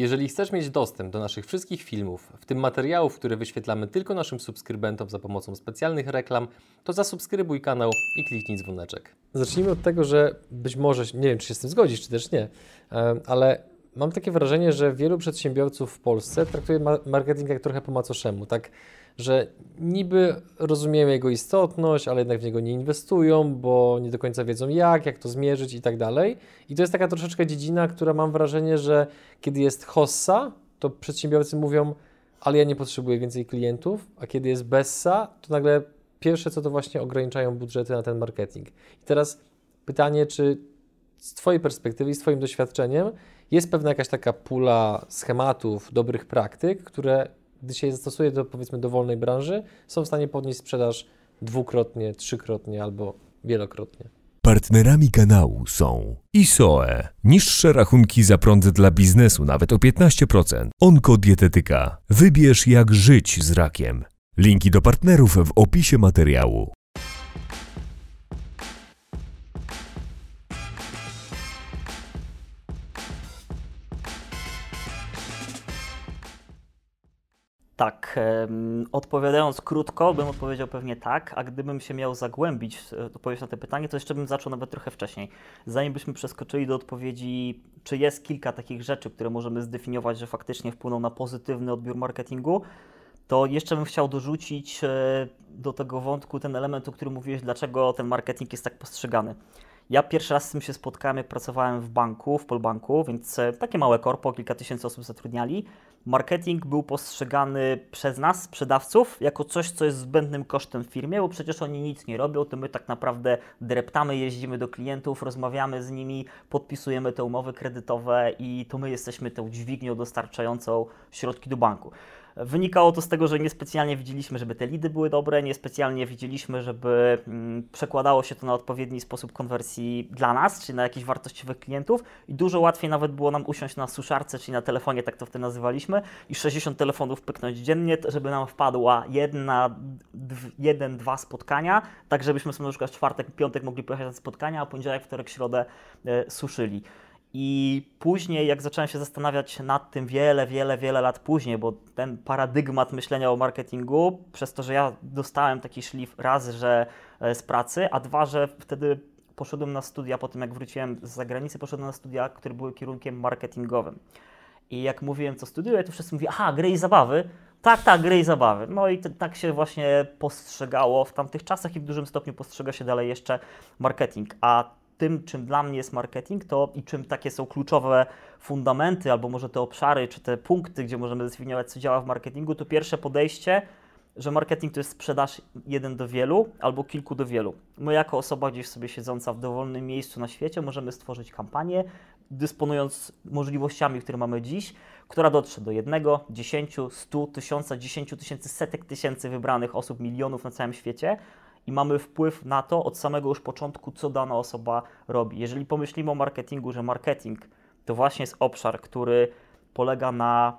Jeżeli chcesz mieć dostęp do naszych wszystkich filmów, w tym materiałów, które wyświetlamy tylko naszym subskrybentom za pomocą specjalnych reklam, to zasubskrybuj kanał i kliknij dzwoneczek. Zacznijmy od tego, że być może, nie wiem czy się z tym zgodzisz, czy też nie, ale mam takie wrażenie, że wielu przedsiębiorców w Polsce traktuje marketing jak trochę po macoszemu, tak, że niby rozumieją jego istotność, ale jednak w niego nie inwestują, bo nie do końca wiedzą jak, jak to zmierzyć i tak dalej. I to jest taka troszeczkę dziedzina, która mam wrażenie, że kiedy jest hossa, to przedsiębiorcy mówią, ale ja nie potrzebuję więcej klientów, a kiedy jest bessa, to nagle pierwsze co to właśnie ograniczają budżety na ten marketing. I teraz pytanie, czy z Twojej perspektywy i z Twoim doświadczeniem jest pewna jakaś taka pula schematów, dobrych praktyk, które gdy się je zastosuje do powiedzmy dowolnej branży, są w stanie podnieść sprzedaż dwukrotnie, trzykrotnie albo wielokrotnie. Partnerami kanału są ISOE, niższe rachunki za prąd dla biznesu nawet o 15%, Onkodietetyka, wybierz jak żyć z rakiem. Linki do partnerów w opisie materiału. Tak, odpowiadając krótko, bym odpowiedział pewnie tak, a gdybym się miał zagłębić w odpowiedź na to pytanie, to jeszcze bym zaczął nawet trochę wcześniej. Zanim byśmy przeskoczyli do odpowiedzi, czy jest kilka takich rzeczy, które możemy zdefiniować, że faktycznie wpłyną na pozytywny odbiór marketingu, to jeszcze bym chciał dorzucić e, do tego wątku ten element, o którym mówiłeś, dlaczego ten marketing jest tak postrzegany. Ja pierwszy raz z tym się spotkałem, jak pracowałem w banku, w Polbanku, więc e, takie małe korpo, kilka tysięcy osób zatrudniali. Marketing był postrzegany przez nas, sprzedawców, jako coś, co jest zbędnym kosztem w firmie, bo przecież oni nic nie robią, to my tak naprawdę dreptamy, jeździmy do klientów, rozmawiamy z nimi, podpisujemy te umowy kredytowe i to my jesteśmy tą dźwignią dostarczającą środki do banku. Wynikało to z tego, że niespecjalnie widzieliśmy, żeby te lidy były dobre, niespecjalnie widzieliśmy, żeby mm, przekładało się to na odpowiedni sposób konwersji dla nas, czyli na jakichś wartościowych klientów i dużo łatwiej nawet było nam usiąść na suszarce, czyli na telefonie, tak to wtedy nazywaliśmy, i 60 telefonów pyknąć dziennie, żeby nam wpadła jedna, jeden, dwa spotkania, tak żebyśmy sobie na przykład w czwartek, piątek mogli pojechać na spotkania, a poniedziałek, wtorek, środę e, suszyli. I później, jak zacząłem się zastanawiać nad tym wiele, wiele, wiele lat później, bo ten paradygmat myślenia o marketingu, przez to, że ja dostałem taki szlif raz, że e, z pracy, a dwa, że wtedy poszedłem na studia, po tym jak wróciłem z zagranicy, poszedłem na studia, które były kierunkiem marketingowym. I jak mówiłem, co studiuję, to wszyscy mówili, aha, gry i zabawy. Tak, tak, gry i zabawy. No i tak się właśnie postrzegało w tamtych czasach i w dużym stopniu postrzega się dalej jeszcze marketing. A tym, czym dla mnie jest marketing, to i czym takie są kluczowe fundamenty, albo może te obszary, czy te punkty, gdzie możemy zdefiniować, co działa w marketingu, to pierwsze podejście, że marketing to jest sprzedaż jeden do wielu albo kilku do wielu. My, jako osoba gdzieś sobie siedząca w dowolnym miejscu na świecie, możemy stworzyć kampanię, dysponując możliwościami, które mamy dziś, która dotrze do jednego, dziesięciu, stu, tysiąca, dziesięciu tysięcy, setek tysięcy wybranych osób, milionów na całym świecie, i mamy wpływ na to od samego już początku, co dana osoba robi. Jeżeli pomyślimy o marketingu, że marketing to właśnie jest obszar, który polega na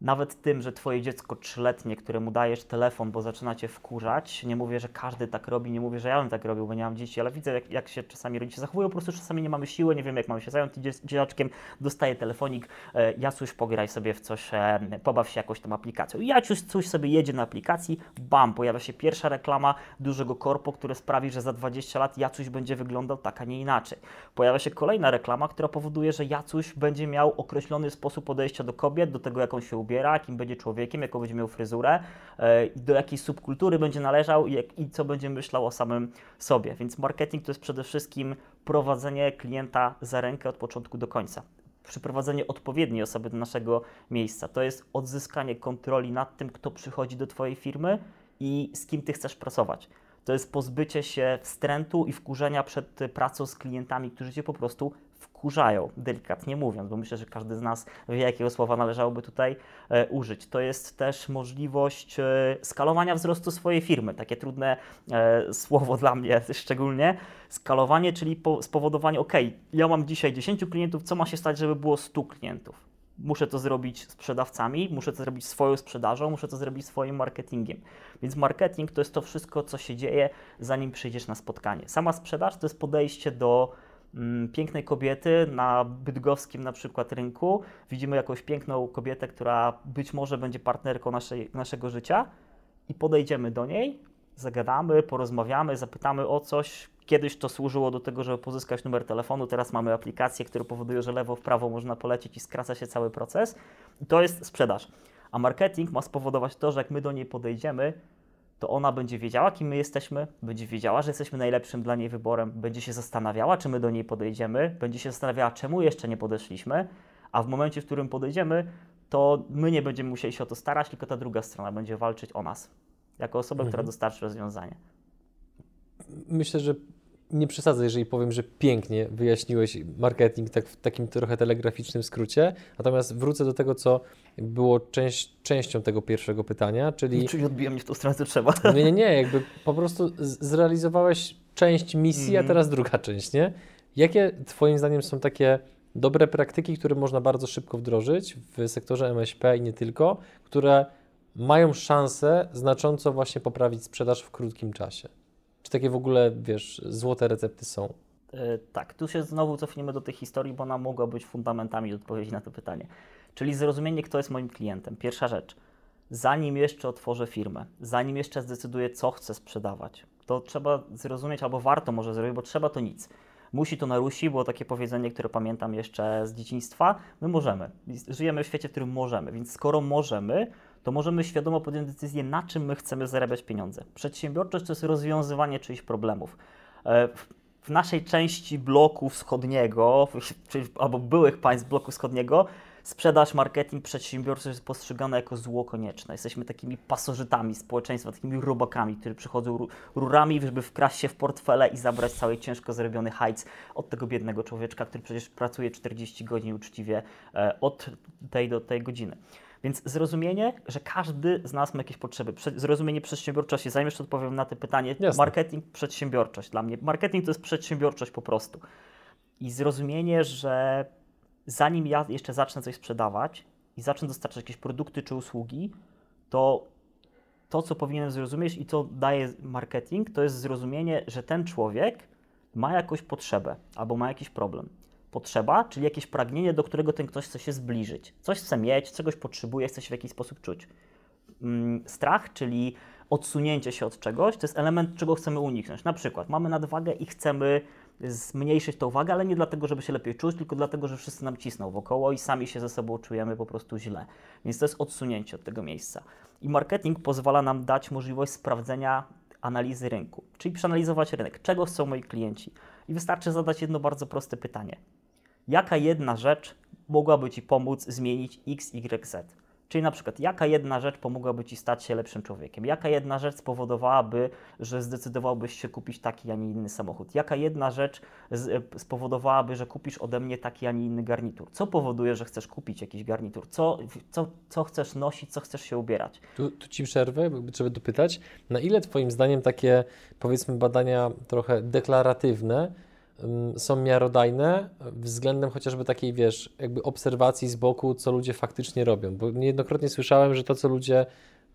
nawet tym, że twoje dziecko trzyletnie, któremu dajesz telefon, bo zaczyna cię wkurzać, nie mówię, że każdy tak robi, nie mówię, że ja bym tak robił, bo nie mam dzieci, ale widzę, jak, jak się czasami rodzice zachowują, po prostu czasami nie mamy siły, nie wiem, jak mamy się zająć dzieciaczkiem, dostaje telefonik, e, Jacuś, pograj sobie w coś, e, pobaw się jakąś tam aplikacją. Jacuś coś sobie jedzie na aplikacji, bam, pojawia się pierwsza reklama dużego korpo, które sprawi, że za 20 lat Jacuś będzie wyglądał tak, a nie inaczej. Pojawia się kolejna reklama, która powoduje, że Jacuś będzie miał określony sposób podejścia do kobiet, do tego, jak on się ubiera, jakim będzie człowiekiem, jaką będzie miał fryzurę, e, do jakiej subkultury będzie należał i co będzie myślał o samym sobie. Więc marketing to jest przede wszystkim prowadzenie klienta za rękę od początku do końca przyprowadzenie odpowiedniej osoby do naszego miejsca. To jest odzyskanie kontroli nad tym, kto przychodzi do Twojej firmy i z kim Ty chcesz pracować. To jest pozbycie się wstrętu i wkurzenia przed pracą z klientami, którzy Cię po prostu wkurzają, delikatnie mówiąc, bo myślę, że każdy z nas wie, jakiego słowa należałoby tutaj e, użyć. To jest też możliwość e, skalowania wzrostu swojej firmy, takie trudne e, słowo dla mnie szczególnie. Skalowanie, czyli po, spowodowanie, ok, ja mam dzisiaj 10 klientów, co ma się stać, żeby było 100 klientów? muszę to zrobić sprzedawcami, muszę to zrobić swoją sprzedażą, muszę to zrobić swoim marketingiem. Więc marketing to jest to wszystko, co się dzieje, zanim przyjdziesz na spotkanie. Sama sprzedaż to jest podejście do pięknej kobiety na bydgowskim na przykład rynku, widzimy jakąś piękną kobietę, która być może będzie partnerką naszej, naszego życia i podejdziemy do niej, zagadamy, porozmawiamy, zapytamy o coś. Kiedyś to służyło do tego, żeby pozyskać numer telefonu, teraz mamy aplikacje, które powodują, że lewo w prawo można polecieć i skraca się cały proces. I to jest sprzedaż. A marketing ma spowodować to, że jak my do niej podejdziemy, to ona będzie wiedziała, kim my jesteśmy, będzie wiedziała, że jesteśmy najlepszym dla niej wyborem, będzie się zastanawiała, czy my do niej podejdziemy, będzie się zastanawiała, czemu jeszcze nie podeszliśmy, a w momencie, w którym podejdziemy, to my nie będziemy musieli się o to starać, tylko ta druga strona będzie walczyć o nas, jako która Mhm. dostarczy rozwiązanie. Myślę, że nie przesadzę, jeżeli powiem, że pięknie wyjaśniłeś marketing tak w takim trochę telegraficznym skrócie. Natomiast wrócę do tego, co było część, częścią tego pierwszego pytania, czyli Czyli odbija mnie w tą stronę, co trzeba. nie, nie, nie, jakby po prostu zrealizowałeś część misji, a Mhm. teraz druga część, nie? Jakie Twoim zdaniem są takie dobre praktyki, które można bardzo szybko wdrożyć w sektorze MŚP i nie tylko, które mają szansę znacząco właśnie poprawić sprzedaż w krótkim czasie? Czy takie w ogóle, wiesz, złote recepty są? E, Tak, tu się znowu cofniemy do tej historii, bo ona mogła być fundamentami odpowiedzi na to pytanie. Czyli zrozumienie, kto jest moim klientem. Pierwsza rzecz. Zanim jeszcze otworzę firmę, zanim jeszcze zdecyduję, co chcę sprzedawać, to trzeba zrozumieć, albo warto może zrobić, bo trzeba to nic. Musi to narusi, było takie powiedzenie, które pamiętam jeszcze z dzieciństwa. My możemy. Żyjemy w świecie, w którym możemy, więc skoro możemy, to możemy świadomo podjąć decyzję, na czym my chcemy zarabiać pieniądze. Przedsiębiorczość to jest rozwiązywanie czyichś problemów. E, w- naszej części bloku wschodniego, czyli, albo byłych państw bloku wschodniego, sprzedaż, marketing, przedsiębiorczość jest postrzegane jako zło konieczne. Jesteśmy takimi pasożytami społeczeństwa, takimi robakami, którzy przychodzą ru- rurami, żeby wkraść się w portfele i zabrać cały ciężko zarobiony hajc od tego biednego człowieczka, który przecież pracuje 40 godzin uczciwie e, od tej do tej godziny. Więc zrozumienie, że każdy z nas ma jakieś potrzeby. Zrozumienie przedsiębiorczości. Zanim jeszcze odpowiem na to pytanie, Jasne. marketing, przedsiębiorczość. Dla mnie marketing to jest przedsiębiorczość po prostu. I zrozumienie, że zanim ja jeszcze zacznę coś sprzedawać i zacznę dostarczać jakieś produkty czy usługi, to to, co powinienem zrozumieć i co daje marketing, to jest zrozumienie, że ten człowiek ma jakąś potrzebę albo ma jakiś problem. Potrzeba, czyli jakieś pragnienie, do którego ten ktoś chce się zbliżyć. Coś chce mieć, czegoś potrzebuje, chce się w jakiś sposób czuć. Mm, Strach, czyli odsunięcie się od czegoś, to jest element, czego chcemy uniknąć. Na przykład mamy nadwagę i chcemy zmniejszyć tą wagę, ale nie dlatego, żeby się lepiej czuć, tylko dlatego, że wszyscy nam cisną wokoło i sami się ze sobą czujemy po prostu źle. Więc to jest odsunięcie od tego miejsca. I marketing pozwala nam dać możliwość sprawdzenia analizy rynku, czyli przeanalizować rynek, czego chcą moi klienci. I wystarczy zadać jedno bardzo proste pytanie. Jaka jedna rzecz mogłaby Ci pomóc zmienić X, Y, Z? Czyli na przykład, jaka jedna rzecz pomogłaby Ci stać się lepszym człowiekiem? Jaka jedna rzecz spowodowałaby, że zdecydowałbyś się kupić taki, a nie inny samochód? Jaka jedna rzecz e, spowodowałaby, że kupisz ode mnie taki, a nie inny garnitur? Co powoduje, że chcesz kupić jakiś garnitur? Co, co, co chcesz nosić, co chcesz się ubierać? Tu, tu Ci przerwę, trzeba dopytać, na ile Twoim zdaniem takie, powiedzmy, badania trochę deklaratywne są miarodajne względem chociażby takiej, wiesz, jakby obserwacji z boku, co ludzie faktycznie robią? Bo niejednokrotnie słyszałem, że to, co ludzie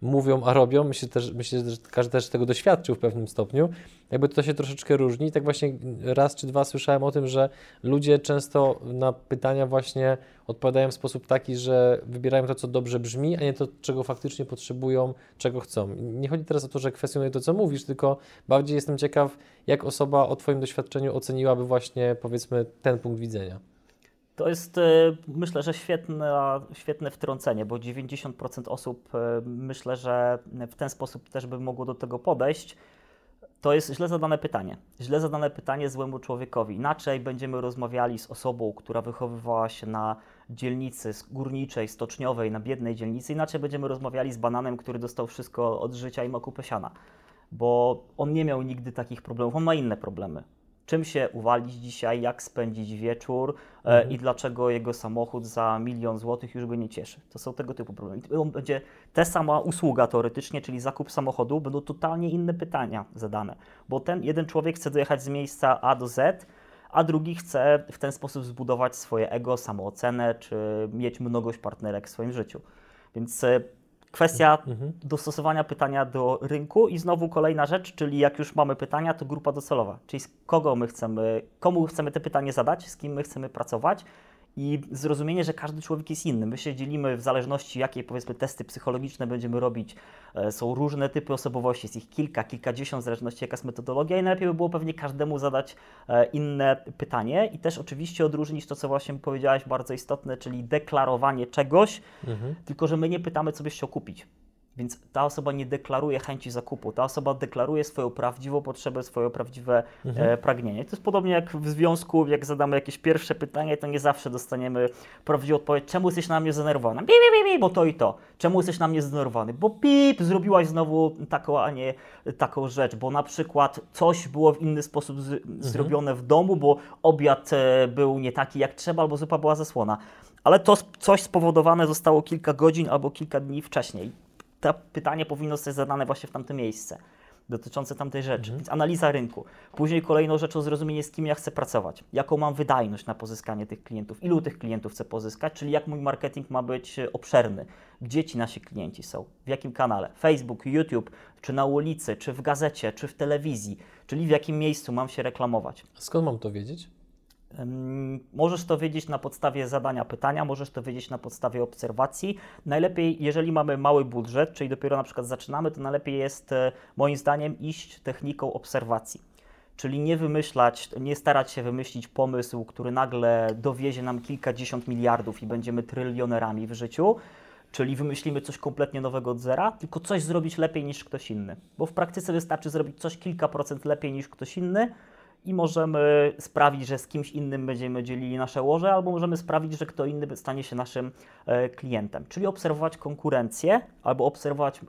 mówią, a robią, myślę, też, myślę, że każdy też tego doświadczył w pewnym stopniu, jakby to się troszeczkę różni. Tak właśnie raz czy dwa słyszałem o tym, że ludzie często na pytania właśnie odpowiadają w sposób taki, że wybierają to, co dobrze brzmi, a nie to, czego faktycznie potrzebują, czego chcą. Nie chodzi teraz o to, że kwestionuję to, co mówisz, tylko bardziej jestem ciekaw, jak osoba o Twoim doświadczeniu oceniłaby właśnie, powiedzmy, ten punkt widzenia. To jest, e, myślę, że świetne, świetne wtrącenie, bo 90% osób e, myślę, że w ten sposób też by mogło do tego podejść. To jest źle zadane pytanie. Źle zadane pytanie złemu człowiekowi. Inaczej będziemy rozmawiali z osobą, która wychowywała się na dzielnicy górniczej, stoczniowej, na biednej dzielnicy. Inaczej będziemy rozmawiali z bananem, który dostał wszystko od życia i ma kupę siana. Bo on nie miał nigdy takich problemów, on ma inne problemy czym się uwalić dzisiaj, jak spędzić wieczór e, Mhm. i dlaczego jego samochód za milion złotych już go nie cieszy. To są tego typu problemy. On będzie ta sama usługa teoretycznie, czyli zakup samochodu, będą totalnie inne pytania zadane, bo ten jeden człowiek chce dojechać z miejsca A do Z, a drugi chce w ten sposób zbudować swoje ego, samoocenę, czy mieć mnogość partnerek w swoim życiu. Więc kwestia dostosowania pytania do rynku. I znowu kolejna rzecz, czyli jak już mamy pytania, to grupa docelowa, czyli z kogo my chcemy, komu chcemy te pytanie zadać, z kim my chcemy pracować i zrozumienie, że każdy człowiek jest inny. My się dzielimy w zależności, jakie powiedzmy testy psychologiczne będziemy robić. E, są różne typy osobowości, jest ich kilka, kilkadziesiąt, w zależności jaka jest metodologia i najlepiej by było pewnie każdemu zadać e, inne pytanie i też oczywiście odróżnić to, co właśnie powiedziałaś, bardzo istotne, czyli deklarowanie czegoś, tylko że my nie pytamy, co byś chciał kupić. Więc ta osoba nie deklaruje chęci zakupu, ta osoba deklaruje swoją prawdziwą potrzebę, swoje prawdziwe e, pragnienie. To jest podobnie jak w związku, jak zadamy jakieś pierwsze pytanie, to nie zawsze dostaniemy prawdziwą odpowiedź, czemu jesteś na mnie zdenerwowany? Pi, pi, pi, bo to i to. Czemu jesteś na mnie zdenerwowany? Bo pip, zrobiłaś znowu taką, a nie taką rzecz, bo na przykład coś było w inny sposób z, zrobione w domu, bo obiad e, był nie taki jak trzeba, albo zupa była zasłona. Ale to coś spowodowane zostało kilka godzin albo kilka dni wcześniej to pytanie powinno zostać zadane właśnie w tamte miejsce, dotyczące tamtej rzeczy. Więc analiza rynku. Później kolejną rzeczą zrozumienie, z kim ja chcę pracować, jaką mam wydajność na pozyskanie tych klientów, ilu tych klientów chcę pozyskać, czyli jak mój marketing ma być e, obszerny, gdzie ci nasi klienci są, w jakim kanale, Facebook, YouTube, czy na ulicy, czy w gazecie, czy w telewizji, czyli w jakim miejscu mam się reklamować. Skąd mam to wiedzieć? Możesz to wiedzieć na podstawie zadania pytania, możesz to wiedzieć na podstawie obserwacji. Najlepiej, jeżeli mamy mały budżet, czyli dopiero na przykład zaczynamy, to najlepiej jest e, moim zdaniem iść techniką obserwacji. Czyli nie wymyślać, nie starać się wymyślić pomysł, który nagle dowiezie nam kilkadziesiąt miliardów i będziemy trylionerami w życiu, czyli wymyślimy coś kompletnie nowego od zera, tylko coś zrobić lepiej niż ktoś inny. Bo w praktyce wystarczy zrobić coś kilka procent lepiej niż ktoś inny, i możemy sprawić, że z kimś innym będziemy dzielili nasze łoże, albo możemy sprawić, że kto inny stanie się naszym e, klientem. Czyli obserwować konkurencję, albo obserwować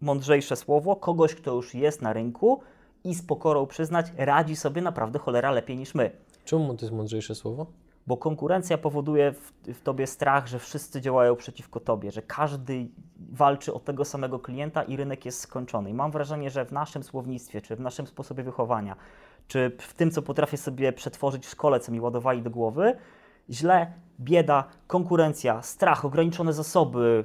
mądrzejsze słowo kogoś, kto już jest na rynku i z pokorą przyznać, radzi sobie naprawdę cholera lepiej niż my. Czemu to jest mądrzejsze słowo? Bo konkurencja powoduje w, w tobie strach, że wszyscy działają przeciwko tobie, że każdy walczy o tego samego klienta i rynek jest skończony. I mam wrażenie, że w naszym słownictwie, czy w naszym sposobie wychowania, czy w tym, co potrafię sobie przetworzyć w szkole, co mi ładowali do głowy, źle, bieda, konkurencja, strach, ograniczone zasoby,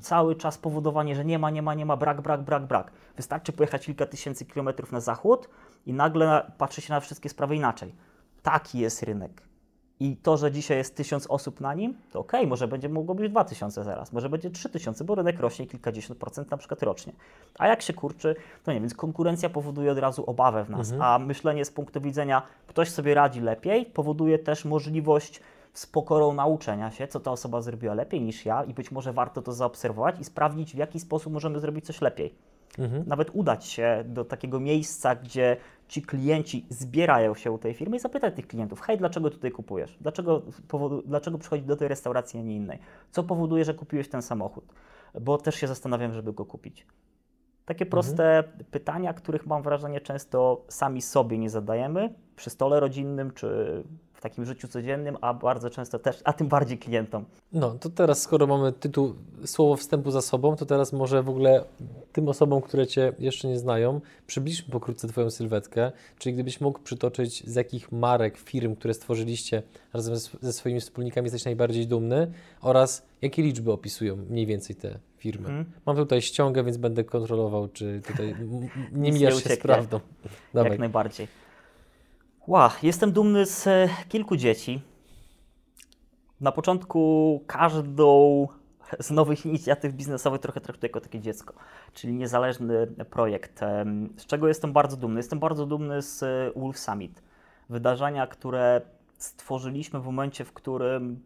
cały czas powodowanie, że nie ma, nie ma, nie ma, brak, brak, brak, brak. Wystarczy pojechać kilka tysięcy kilometrów na zachód i nagle na- patrzy się na wszystkie sprawy inaczej. Taki jest rynek. I to, że dzisiaj jest tysiąc osób na nim, to okej, może będzie mogło być dwa tysiące zaraz, może będzie trzy tysiące, bo rynek rośnie kilkadziesiąt procent na przykład rocznie. A jak się kurczy, to nie, więc konkurencja powoduje od razu obawę w nas, a myślenie z punktu widzenia ktoś sobie radzi lepiej, powoduje też możliwość z pokorą nauczenia się, co ta osoba zrobiła lepiej niż ja i być może warto to zaobserwować i sprawdzić, w jaki sposób możemy zrobić coś lepiej. Nawet udać się do takiego miejsca, gdzie ci klienci zbierają się u tej firmy i zapytać tych klientów, hej, dlaczego tutaj kupujesz? Dlaczego, powodu, dlaczego przychodzisz do tej restauracji, a nie innej? Co powoduje, że kupiłeś ten samochód? Bo też się zastanawiam, żeby go kupić. Takie proste pytania, których mam wrażenie często sami sobie nie zadajemy przy stole rodzinnym czy takim życiu codziennym, a bardzo często też, a tym bardziej klientom. No, to teraz, skoro mamy tytuł, słowo wstępu za sobą, to teraz może w ogóle tym osobom, które Cię jeszcze nie znają, przybliżmy pokrótce Twoją sylwetkę, czyli gdybyś mógł przytoczyć, z jakich marek, firm, które stworzyliście razem ze, swoimi wspólnikami jesteś najbardziej dumny oraz jakie liczby opisują mniej więcej te firmy. Mhm. Mam tutaj ściągę, więc będę kontrolował, czy tutaj nie mijasz się z prawdą. Dawaj. Jak najbardziej. Ła, jestem dumny z e, kilku dzieci. Na początku każdą z nowych inicjatyw biznesowych trochę traktuję jako takie dziecko, czyli niezależny projekt, z czego jestem bardzo dumny. Jestem bardzo dumny z e, Wolf Summit. Wydarzenia, które stworzyliśmy w momencie, w którym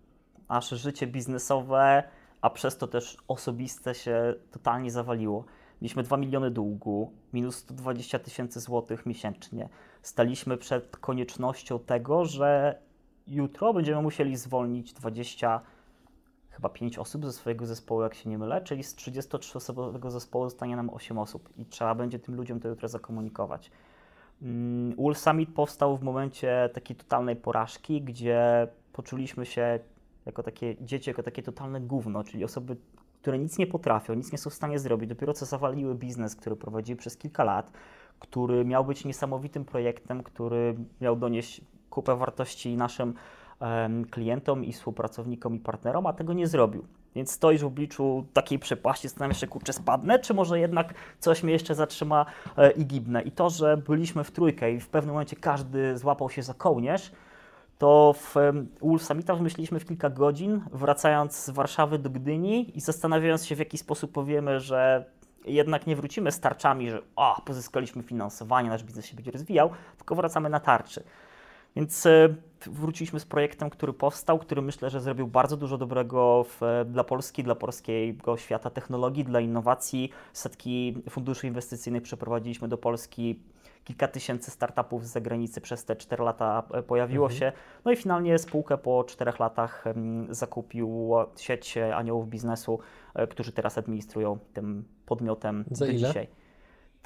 nasze życie biznesowe, a przez to też osobiste się totalnie zawaliło. Mieliśmy 2 miliony długu, minus 120 tysięcy złotych miesięcznie. Staliśmy przed koniecznością tego, że jutro będziemy musieli zwolnić 20, chyba 5 osób ze swojego zespołu, jak się nie mylę, czyli z 33-osobowego zespołu zostanie nam 8 osób i trzeba będzie tym ludziom to jutro zakomunikować. Mm, Wolf Summit powstał w momencie takiej totalnej porażki, gdzie poczuliśmy się jako takie dzieci, jako takie totalne gówno, czyli osoby, które nic nie potrafią, nic nie są w stanie zrobić, dopiero co zawaliły biznes, który prowadziły przez kilka lat, który miał być niesamowitym projektem, który miał donieść kupę wartości naszym klientom i współpracownikom i partnerom, a tego nie zrobił. Więc stoisz w obliczu takiej przepaści, zastanawiasz się, kurczę, spadnę, czy może jednak coś mnie jeszcze zatrzyma e, i gibnę. I to, że byliśmy w trójkę i w pewnym momencie każdy złapał się za kołnierz, to w Wolf Summita wymyśliliśmy w kilka godzin, wracając z Warszawy do Gdyni i zastanawiając się, w jaki sposób powiemy, że jednak nie wrócimy z tarczami, że o, pozyskaliśmy finansowanie, nasz biznes się będzie rozwijał, tylko wracamy na tarczy. Więc e, wróciliśmy z projektem, który powstał, który myślę, że zrobił bardzo dużo dobrego w, dla Polski, dla polskiego świata technologii, dla innowacji. Setki funduszy inwestycyjnych przeprowadziliśmy do Polski. Kilka tysięcy startupów z zagranicy przez te 4 lata e, pojawiło mhm. się. No i finalnie spółkę po 4 latach zakupił sieć aniołów biznesu, e, którzy teraz administrują tym podmiotem Za do ile? dzisiaj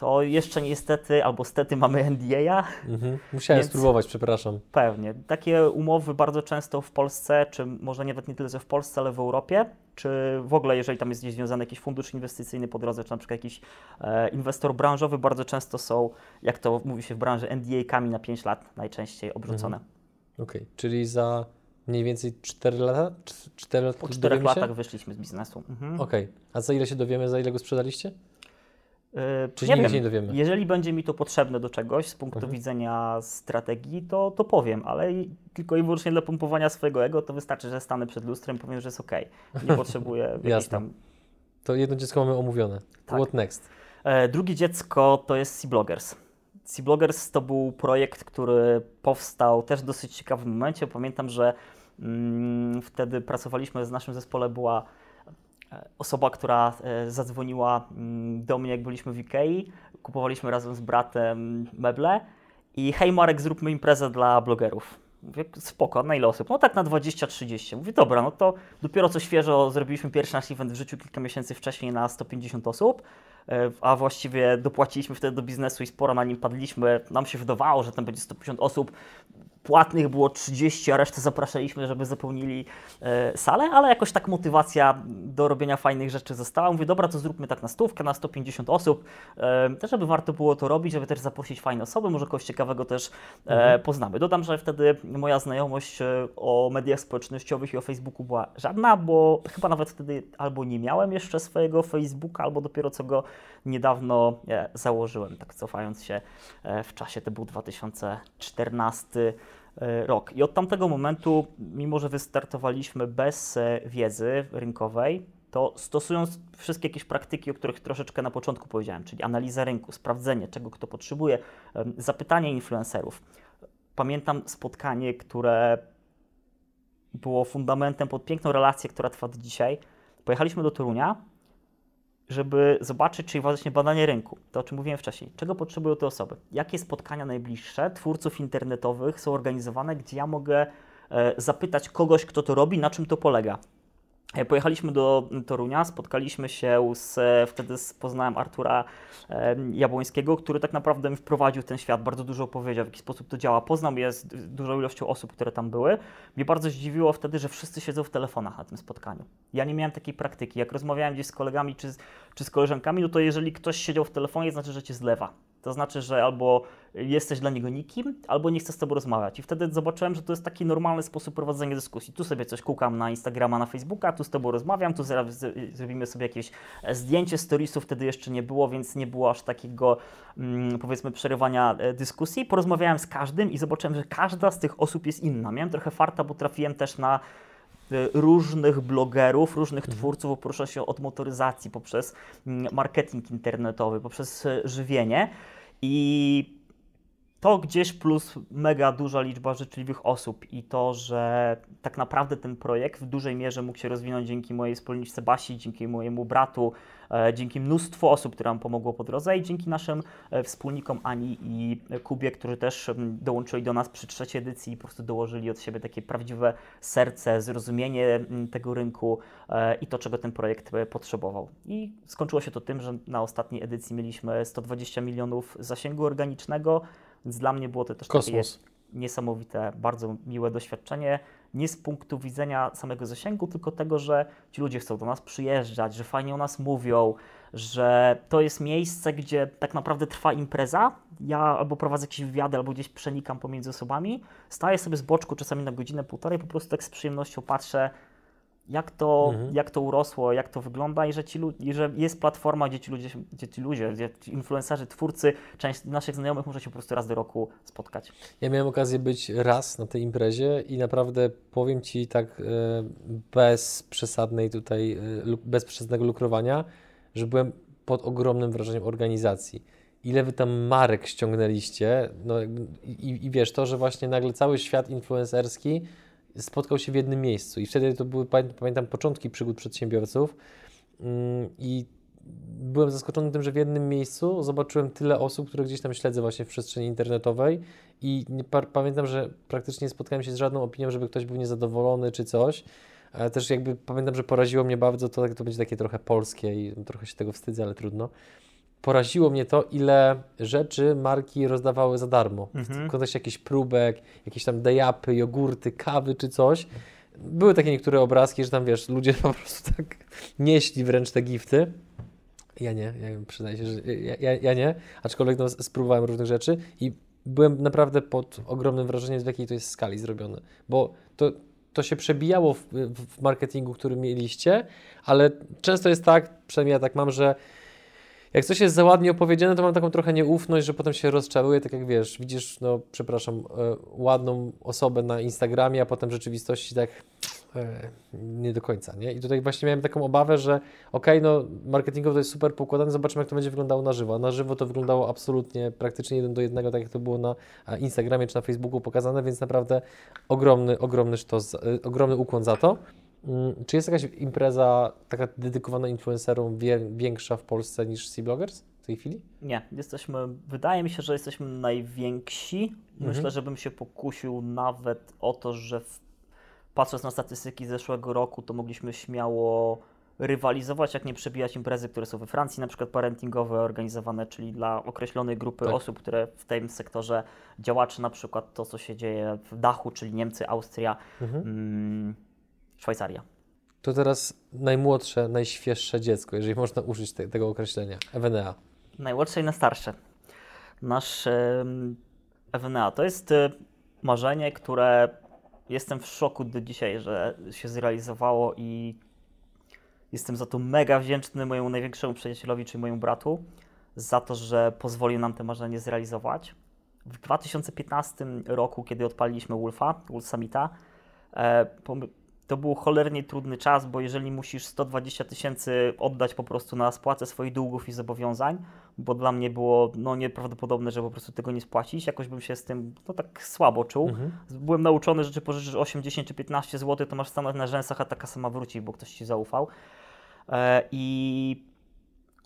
to jeszcze niestety, albo stety mamy NDA. Mhm. Musiałem spróbować, przepraszam. Pewnie. Takie umowy bardzo często w Polsce, czy może nawet nie tyle, że w Polsce, ale w Europie, czy w ogóle jeżeli tam jest gdzieś związany jakiś fundusz inwestycyjny po drodze, czy na przykład jakiś e, inwestor branżowy, bardzo często są, jak to mówi się w branży, NDA-kami na 5 lat najczęściej obrzucone. Mhm. Okej, okay. czyli za mniej więcej 4 lata? 4 lata po 4 latach wyszliśmy z biznesu. Mhm. Okej, okay. a za ile się dowiemy, za ile go sprzedaliście? Yy, Czyli nie, wiem, nie dowiemy. Jeżeli będzie mi to potrzebne do czegoś z punktu mhm. widzenia strategii, to, to powiem, ale tylko i wyłącznie dla pompowania swojego ego to wystarczy, że stanę przed lustrem i powiem, że jest ok. Nie potrzebuję jakiejś tam... To jedno dziecko mamy omówione. Tak. What next? E, drugie dziecko to jest C-Bloggers. C-Bloggers to był projekt, który powstał też w dosyć ciekawym momencie. Pamiętam, że mm, wtedy pracowaliśmy, z naszym zespole była osoba, która e, zadzwoniła mm, do mnie, jak byliśmy w Ikei, kupowaliśmy razem z bratem meble i hej Marek, zróbmy imprezę dla blogerów. Mówię, spoko, na ile osób? No tak na 20-30. Mówię, dobra, no to dopiero co świeżo zrobiliśmy pierwszy nasz event w życiu kilka miesięcy wcześniej na 150 osób, e, a właściwie dopłaciliśmy wtedy do biznesu i sporo na nim padliśmy. Nam się wydawało, że tam będzie 150 osób płatnych było 30, a resztę zapraszaliśmy, żeby zapełnili e, salę, ale jakoś tak motywacja do robienia fajnych rzeczy została. Mówię, dobra, to zróbmy tak na stówkę, na 150 osób, e, żeby warto było to robić, żeby też zaprosić fajne osoby, może kogoś ciekawego też e, mhm. poznamy. Dodam, że wtedy moja znajomość o mediach społecznościowych i o Facebooku była żadna, bo chyba nawet wtedy albo nie miałem jeszcze swojego Facebooka, albo dopiero co go niedawno założyłem, tak cofając się w czasie, to był 2014 e, rok. I od tamtego momentu, mimo że wystartowaliśmy bez wiedzy rynkowej, to stosując wszystkie jakieś praktyki, o których troszeczkę na początku powiedziałem, czyli analiza rynku, sprawdzenie, czego kto potrzebuje, zapytanie influencerów. Pamiętam spotkanie, które było fundamentem pod piękną relację, która trwa do dzisiaj. Pojechaliśmy do Torunia żeby zobaczyć, czyli właśnie badanie rynku, to o czym mówiłem wcześniej, czego potrzebują te osoby, jakie spotkania najbliższe twórców internetowych są organizowane, gdzie ja mogę e, zapytać kogoś, kto to robi, na czym to polega. E, pojechaliśmy do Torunia, spotkaliśmy się z, wtedy poznałem Artura Jabłońskiego, który tak naprawdę mi wprowadził ten świat, bardzo dużo opowiedział, w jaki sposób to działa. Poznał je z dużą ilością osób, które tam były. Mnie bardzo zdziwiło wtedy, że wszyscy siedzą w telefonach na tym spotkaniu. Ja nie miałem takiej praktyki. Jak rozmawiałem gdzieś z kolegami czy, czy z koleżankami, no to jeżeli ktoś siedział w telefonie, znaczy, że cię zlewa. To znaczy, że albo jesteś dla niego nikim, albo nie chce z tobą rozmawiać. I wtedy zobaczyłem, że to jest taki normalny sposób prowadzenia dyskusji. Tu sobie coś kukam na Instagrama, na Facebooka, tu z tobą rozmawiam, tu zrobimy sobie jakieś zdjęcie storiesów, wtedy jeszcze nie było, więc nie było aż takiego mm, powiedzmy przerywania e, dyskusji. Porozmawiałem z każdym i zobaczyłem, że każda z tych osób jest inna. Miałem trochę farta, bo trafiłem też na różnych blogerów, różnych mhm. twórców, porusza się od motoryzacji poprzez mm, marketing internetowy, poprzez żywienie. I to gdzieś plus mega duża liczba życzliwych osób i to, że tak naprawdę ten projekt w dużej mierze mógł się rozwinąć dzięki mojej wspólniczce Basi, dzięki mojemu bratu, e, dzięki mnóstwu osób, które nam pomogło po drodze i dzięki naszym e, wspólnikom Ani i Kubie, którzy też dołączyli do nas przy trzeciej edycji i po prostu dołożyli od siebie takie prawdziwe serce, zrozumienie tego rynku e, i to, czego ten projekt potrzebował. I skończyło się to tym, że na ostatniej edycji mieliśmy 120 milionów zasięgu organicznego, więc dla mnie było to też Kosmos. takie niesamowite, bardzo miłe doświadczenie. Nie z punktu widzenia samego zasięgu, tylko tego, że ci ludzie chcą do nas przyjeżdżać, że fajnie o nas mówią, że to jest miejsce, gdzie tak naprawdę trwa impreza. Ja albo prowadzę jakieś wywiady, albo gdzieś przenikam pomiędzy osobami. Staję sobie z boczku czasami na godzinę, półtorej, po prostu tak z przyjemnością patrzę, jak to, mhm. jak to urosło, jak to wygląda i że, ci, i że jest platforma, gdzie ci ludzie, gdzie ci ludzie, gdzie ci influencerzy, twórcy, część naszych znajomych może się po prostu raz do roku spotkać. Ja miałem okazję być raz na tej imprezie i naprawdę powiem Ci tak e, bez przesadnej tutaj, e, bez przesadnego lukrowania, że byłem pod ogromnym wrażeniem organizacji. Ile wy tam marek ściągnęliście, no i, i wiesz, to, że właśnie nagle cały świat influencerski spotkał się w jednym miejscu. I wtedy to były, pamiętam, początki przygód przedsiębiorców. Mm, I byłem zaskoczony tym, że w jednym miejscu zobaczyłem tyle osób, które gdzieś tam śledzę właśnie w przestrzeni internetowej i pamiętam, że praktycznie nie spotkałem się z żadną opinią, żeby ktoś był niezadowolony czy coś. Ale też jakby pamiętam, że poraziło mnie bardzo to, to będzie takie trochę polskie i trochę się tego wstydzę, ale trudno poraziło mnie to, ile rzeczy marki rozdawały za darmo. Mhm. W kontekście jakichś próbek, jakieś tam dejapy, jogurty, kawy czy coś. Były takie niektóre obrazki, że tam wiesz, ludzie po prostu tak nieśli wręcz te gifty. Ja nie, ja przyznaję się, że ja, ja, ja nie, aczkolwiek no, spróbowałem różnych rzeczy i byłem naprawdę pod ogromnym wrażeniem, w jakiej to jest skali zrobione, bo to, to się przebijało w, w marketingu, który mieliście, ale często jest tak, przynajmniej ja tak mam, że jak coś jest za ładnie opowiedziane, to mam taką trochę nieufność, że potem się rozczaruje, tak jak wiesz, widzisz, no przepraszam, e, ładną osobę na Instagramie, a potem w rzeczywistości tak e, nie do końca, nie? I tutaj właśnie miałem taką obawę, że okej, okay, no marketingowo to jest super poukładane, zobaczymy jak to będzie wyglądało na żywo. A na żywo to wyglądało absolutnie praktycznie jeden do jednego, tak jak to było na Instagramie czy na Facebooku pokazane, więc naprawdę ogromny, ogromny sztos, e, ogromny ukłon za to. Mm, czy jest jakaś impreza taka dedykowana influencerom większa w Polsce niż Sea Bloggers w tej chwili? Nie, jesteśmy, wydaje mi się, że jesteśmy najwięksi. Myślę, mhm. że bym się pokusił nawet o to, że w, patrząc na statystyki zeszłego roku, to mogliśmy śmiało rywalizować, jak nie przebijać imprezy, które są we Francji, na przykład parentingowe organizowane, czyli dla określonej grupy tak. osób, które w tym sektorze działaczy, na przykład to, co się dzieje w Dachu, czyli Niemcy, Austria. Mhm. Mm, Szwajcaria. To teraz najmłodsze, najświeższe dziecko, jeżeli można użyć te, tego określenia, EWNA. Najmłodsze i najstarsze. Nasz EWNA to jest e, marzenie, które jestem w szoku do dzisiaj, że się zrealizowało i jestem za to mega wdzięczny mojemu największemu przyjacielowi, czyli mojemu bratu, za to, że pozwolił nam to marzenie zrealizować. W 2015 roku, kiedy odpaliliśmy Wolfa, Wolf Summita, e, to był cholernie trudny czas, bo jeżeli musisz 120 tysięcy oddać po prostu na spłatę swoich długów i zobowiązań, bo dla mnie było no, nieprawdopodobne, że po prostu tego nie spłacić, jakoś bym się z tym no, tak słabo czuł. Mhm. Byłem nauczony, że czy pożyczysz 8, 10 czy 15 zł, to masz stanąć na rzęsach, a taka sama wróci, bo ktoś Ci zaufał. E, I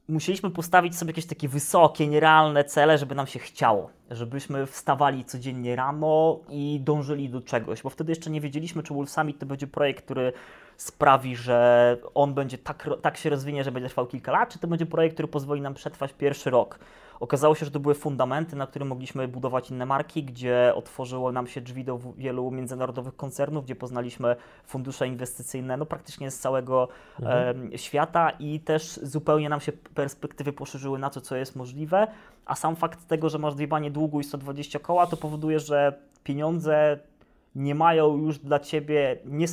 musieliśmy postawić sobie jakieś takie wysokie, nierealne cele, żeby nam się chciało. Żebyśmy wstawali codziennie rano i dążyli do czegoś, bo wtedy jeszcze nie wiedzieliśmy, czy Wolf Summit to będzie projekt, który sprawi, że on będzie tak, tak się rozwinie, że będzie trwał kilka lat, czy to będzie projekt, który pozwoli nam przetrwać pierwszy rok. Okazało się, że to były fundamenty, na których mogliśmy budować inne marki, gdzie otworzyło nam się drzwi do wielu międzynarodowych koncernów, gdzie poznaliśmy fundusze inwestycyjne no, praktycznie z całego mhm. e, świata i też zupełnie nam się perspektywy poszerzyły na to, co jest możliwe, a sam fakt tego, że masz dwie długu i 120 koła, to powoduje, że pieniądze nie mają już dla Ciebie... Nie,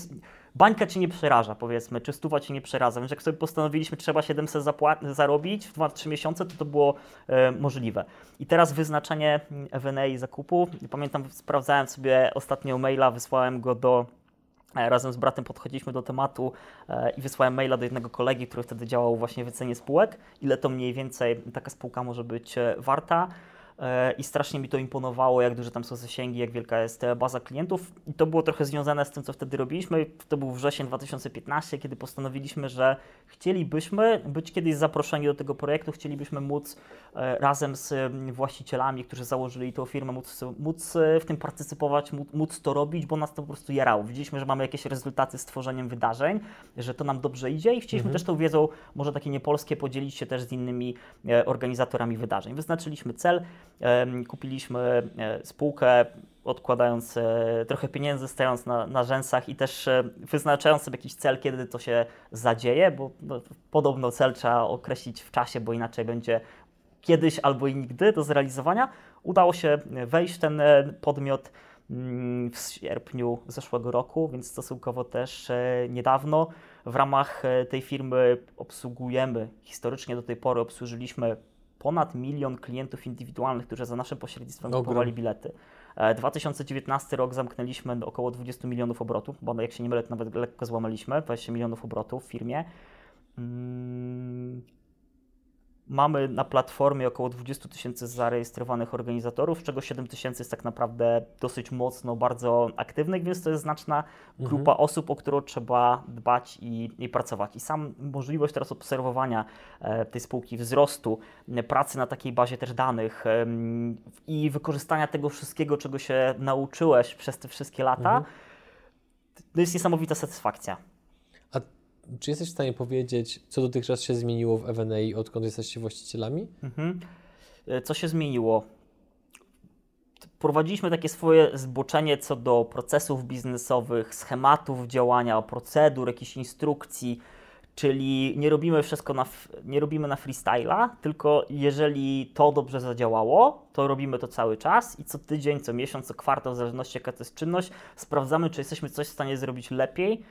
bańka Cię nie przeraża, powiedzmy, czy stuwa Cię nie przeraża, więc jak sobie postanowiliśmy, trzeba 700 zarobić w 2-3 miesiące, to to było e, możliwe. I teraz wyznaczenie F&A i zakupu, pamiętam, sprawdzałem sobie ostatnio maila, wysłałem go do e, Razem z bratem podchodziliśmy do tematu e, i wysłałem maila do jednego kolegi, który wtedy działał właśnie w wycenie spółek, ile to mniej więcej taka spółka może być e, warta. E, i strasznie mi to imponowało, jak duże tam są zasięgi, jak wielka jest baza klientów. I to było trochę związane z tym, co wtedy robiliśmy. To był wrzesień 2015, kiedy postanowiliśmy, że chcielibyśmy być kiedyś zaproszeni do tego projektu, chcielibyśmy móc e, razem z właścicielami, którzy założyli tę firmę, móc, móc e, w tym partycypować, móc to robić, bo nas to po prostu jarało. Widzieliśmy, że mamy jakieś rezultaty z tworzeniem wydarzeń, że to nam dobrze idzie i chcieliśmy mhm. też tą wiedzą, może takie niepolskie, podzielić się też z innymi organizatorami wydarzeń. Wyznaczyliśmy cel, Kupiliśmy e, spółkę, odkładając e, trochę pieniędzy, stając na, na rzęsach i też e, wyznaczając sobie jakiś cel, kiedy to się zadzieje, bo no, podobno cel trzeba określić w czasie, bo inaczej będzie kiedyś albo i nigdy do zrealizowania. Udało się wejść w ten podmiot mm, w sierpniu zeszłego roku, więc stosunkowo też niedawno. W ramach tej firmy obsługujemy, historycznie do tej pory obsłużyliśmy ponad milion klientów indywidualnych, którzy za naszym pośrednictwem Ogrom. kupowali bilety. E, 2019 rok zamknęliśmy około 20 milionów obrotów, bo jak się nie mylę, to nawet lekko złamaliśmy, 20 milionów obrotów w firmie. Mm, Mamy na platformie około 20 tysięcy zarejestrowanych organizatorów, z czego 7 tysięcy jest tak naprawdę dosyć mocno, bardzo aktywnych, więc to jest znaczna grupa osób, o którą trzeba dbać i, i pracować. I sam możliwość teraz obserwowania e, tej spółki, wzrostu, e, pracy na takiej bazie też danych em, i wykorzystania tego wszystkiego, czego się nauczyłeś przez te wszystkie lata, to jest niesamowita satysfakcja. Czy jesteś w stanie powiedzieć, co dotychczas się zmieniło w F&A, odkąd jesteście właścicielami? Mhm. E, Co się zmieniło? Prowadziliśmy takie swoje zboczenie co do procesów biznesowych, schematów działania, procedur, jakichś instrukcji, czyli nie robimy wszystko na, nie robimy na freestyla, tylko jeżeli to dobrze zadziałało, to robimy to cały czas i co tydzień, co miesiąc, co kwartał, w zależności jaka to jest czynność, sprawdzamy, czy jesteśmy coś w stanie zrobić lepiej,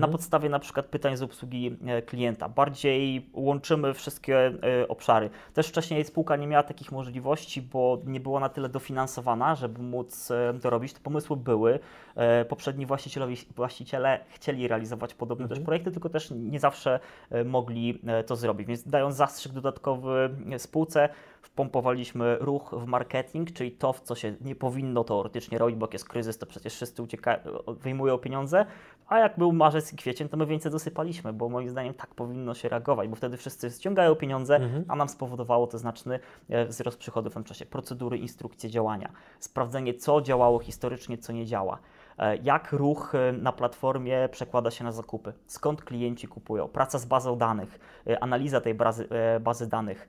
na podstawie na przykład pytań z obsługi e, klienta. Bardziej łączymy wszystkie e, obszary. Też wcześniej spółka nie miała takich możliwości, bo nie była na tyle dofinansowana, żeby móc e, to robić. Te pomysły były. E, Poprzedni właścicielowie, właściciele chcieli realizować podobne też projekty, tylko też nie zawsze e, mogli e, to zrobić. Więc dając zastrzyk dodatkowy e, spółce, wpompowaliśmy ruch w marketing, czyli to, w co się nie powinno teoretycznie robić, bo jak jest kryzys, to przecież wszyscy ucieka, wyjmują pieniądze, a jak był marzec i kwiecień, to my więcej dosypaliśmy, bo moim zdaniem tak powinno się reagować, bo wtedy wszyscy ściągają pieniądze, a nam spowodowało to znaczny e, wzrost przychodów w tym czasie. Procedury, instrukcje działania, sprawdzenie, co działało historycznie, co nie działa. E, Jak ruch e, na platformie przekłada się na zakupy? Skąd klienci kupują? Praca z bazą danych, e, analiza tej bazy, bazy danych,